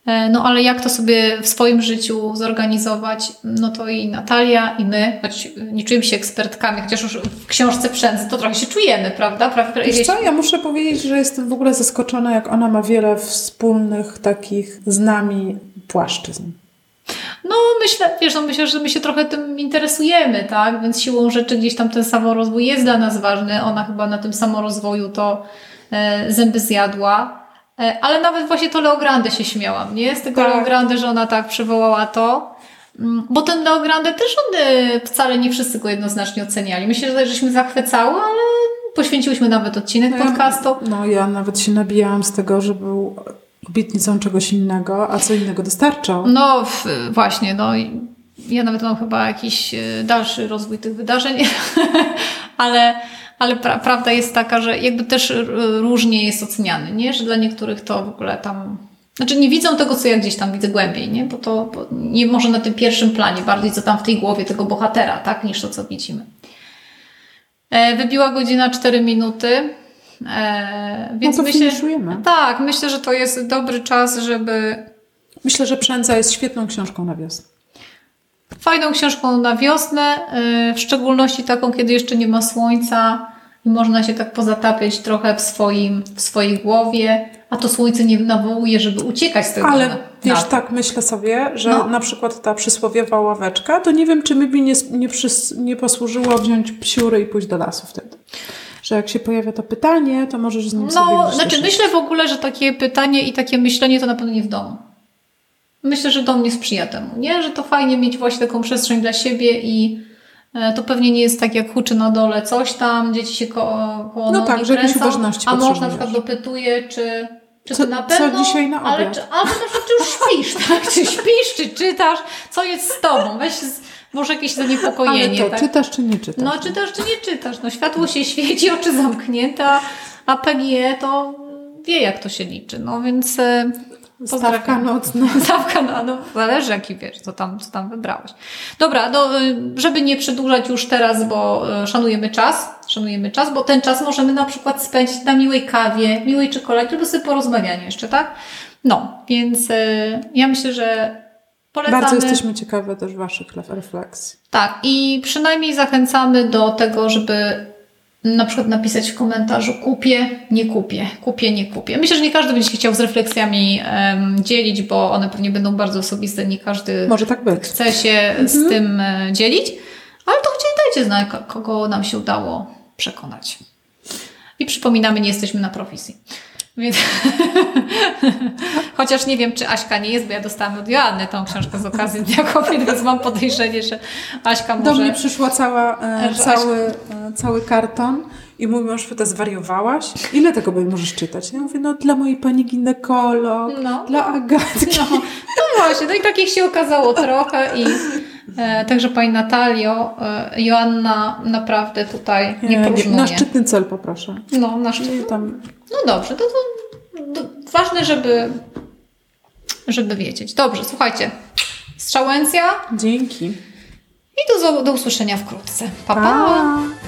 E, no ale jak to sobie w swoim życiu zorganizować, no to i Natalia, i my, choć nie czujemy się ekspertkami, chociaż już w książce Przędzy to trochę się czujemy, prawda? Wiesz co, ja muszę powiedzieć, że jestem w ogóle zaskoczona, jak ona ma wiele wspólnych takich z nami płaszczyzn. No myślę, wiesz, no myślę, że my się trochę tym interesujemy, tak? Więc siłą rzeczy gdzieś tam ten samorozwój jest dla nas ważny. Ona chyba na tym samorozwoju to e, zęby zjadła. E, ale nawet właśnie to Leogrande się śmiałam, nie? Z tego tak. Leogrande, że ona tak przywołała to. Mm, bo ten Leogrande też on wcale nie wszyscy go jednoznacznie oceniali. Myślę, że żeśmy zachwycały, ale poświęciłyśmy nawet odcinek podcastu. No ja nawet się nabijałam z tego, że był obietnicą czegoś innego, a co innego dostarczał. No właśnie, no ja nawet mam chyba jakiś e, dalszy rozwój tych wydarzeń, <laughs> ale ale pra prawda jest taka, że jakby też różnie jest oceniany, nie? Że dla niektórych to w ogóle tam znaczy nie widzą tego, co ja gdzieś tam widzę głębiej, nie? Bo to bo nie może na tym pierwszym planie, bardziej co tam w tej głowie tego bohatera, tak? Niż to, co widzimy. E, wybiła godzina 4 minuty. E, więc no myślę, Tak, myślę, że to jest dobry czas, żeby. Myślę, że Przędza jest świetną książką na wiosnę. Fajną książką na wiosnę, e, w szczególności taką, kiedy jeszcze nie ma słońca i można się tak pozatapiać trochę w, swoim, w swojej głowie, a to słońce nie nawołuje, żeby uciekać z tego. Ale na, wiesz, na tak myślę sobie, że no. na przykład ta przysłowiowa ławeczka, to nie wiem, czy mi by nie, nie, przys, nie posłużyło wziąć psiury i pójść do lasu wtedy że jak się pojawia to pytanie, to możesz z nim no, sobie No, znaczy myślę w ogóle, że takie pytanie i takie myślenie to na pewno nie w domu. Myślę, że dom nie sprzyja temu, nie? Że to fajnie mieć właśnie taką przestrzeń dla siebie i e, to pewnie nie jest tak jak huczy na dole coś tam, dzieci się koło, koło No tak, że jakieś uważności A mąż na przykład dopytuje, czy, czy co, na pewno... Co dzisiaj na obiad? Ale, czy, ale na przykład, czy już śpisz, <laughs> tak? Czy śpisz, czy czytasz? Co jest z tobą? Weź może jakieś zaniepokojenie. Ale to, tak? czytasz czy nie czytasz? No czytasz czy nie czytasz. No światło się <laughs> świeci, oczy zamknięte, a PGE to wie jak to się liczy. No więc e, Stawka nocna. <laughs> Stawka no, no zależy jaki wiesz, co tam, co tam wybrałeś. Dobra, no, e, żeby nie przedłużać już teraz, bo e, szanujemy czas, szanujemy czas, bo ten czas możemy na przykład spędzić na miłej kawie, miłej czekoladzie, albo sobie porozmawianie jeszcze, tak? No, więc ja myślę, że Polecamy. Bardzo jesteśmy ciekawe też Waszych refleksji. Tak, i przynajmniej zachęcamy do tego, żeby na przykład napisać w komentarzu kupię, nie kupię, kupię, nie kupię. Myślę, że nie każdy będzie się chciał z refleksjami um, dzielić, bo one pewnie będą bardzo osobiste, nie każdy Może tak być. chce się mhm. z tym e, dzielić, ale to gdzie dajcie znać, kogo nam się udało przekonać. I przypominamy, nie jesteśmy na prowizji. Więc <laughs> chociaż nie wiem, czy Aśka nie jest, bo ja dostałam od Joanny tą książkę z okazji Dnia Kobiet, więc mam podejrzenie, że Aśka może... Do mnie przyszła cała, e, cały, e, cały karton i mój mąż pyta, zwariowałaś? Ile tego możesz czytać? Ja mówię, no dla mojej pani ginekolog, no. dla Agatki. No, no właśnie, no i takich się okazało trochę i e, także pani Natalio, e, Joanna naprawdę tutaj nie, nie próżnuje. Na szczytny cel poproszę. No, na szczytny. Tam... No dobrze, to, to, to ważne, żeby żeby wiedzieć. Dobrze, słuchajcie. Strzałęcja. Dzięki. I do, do usłyszenia wkrótce. pa. pa. pa.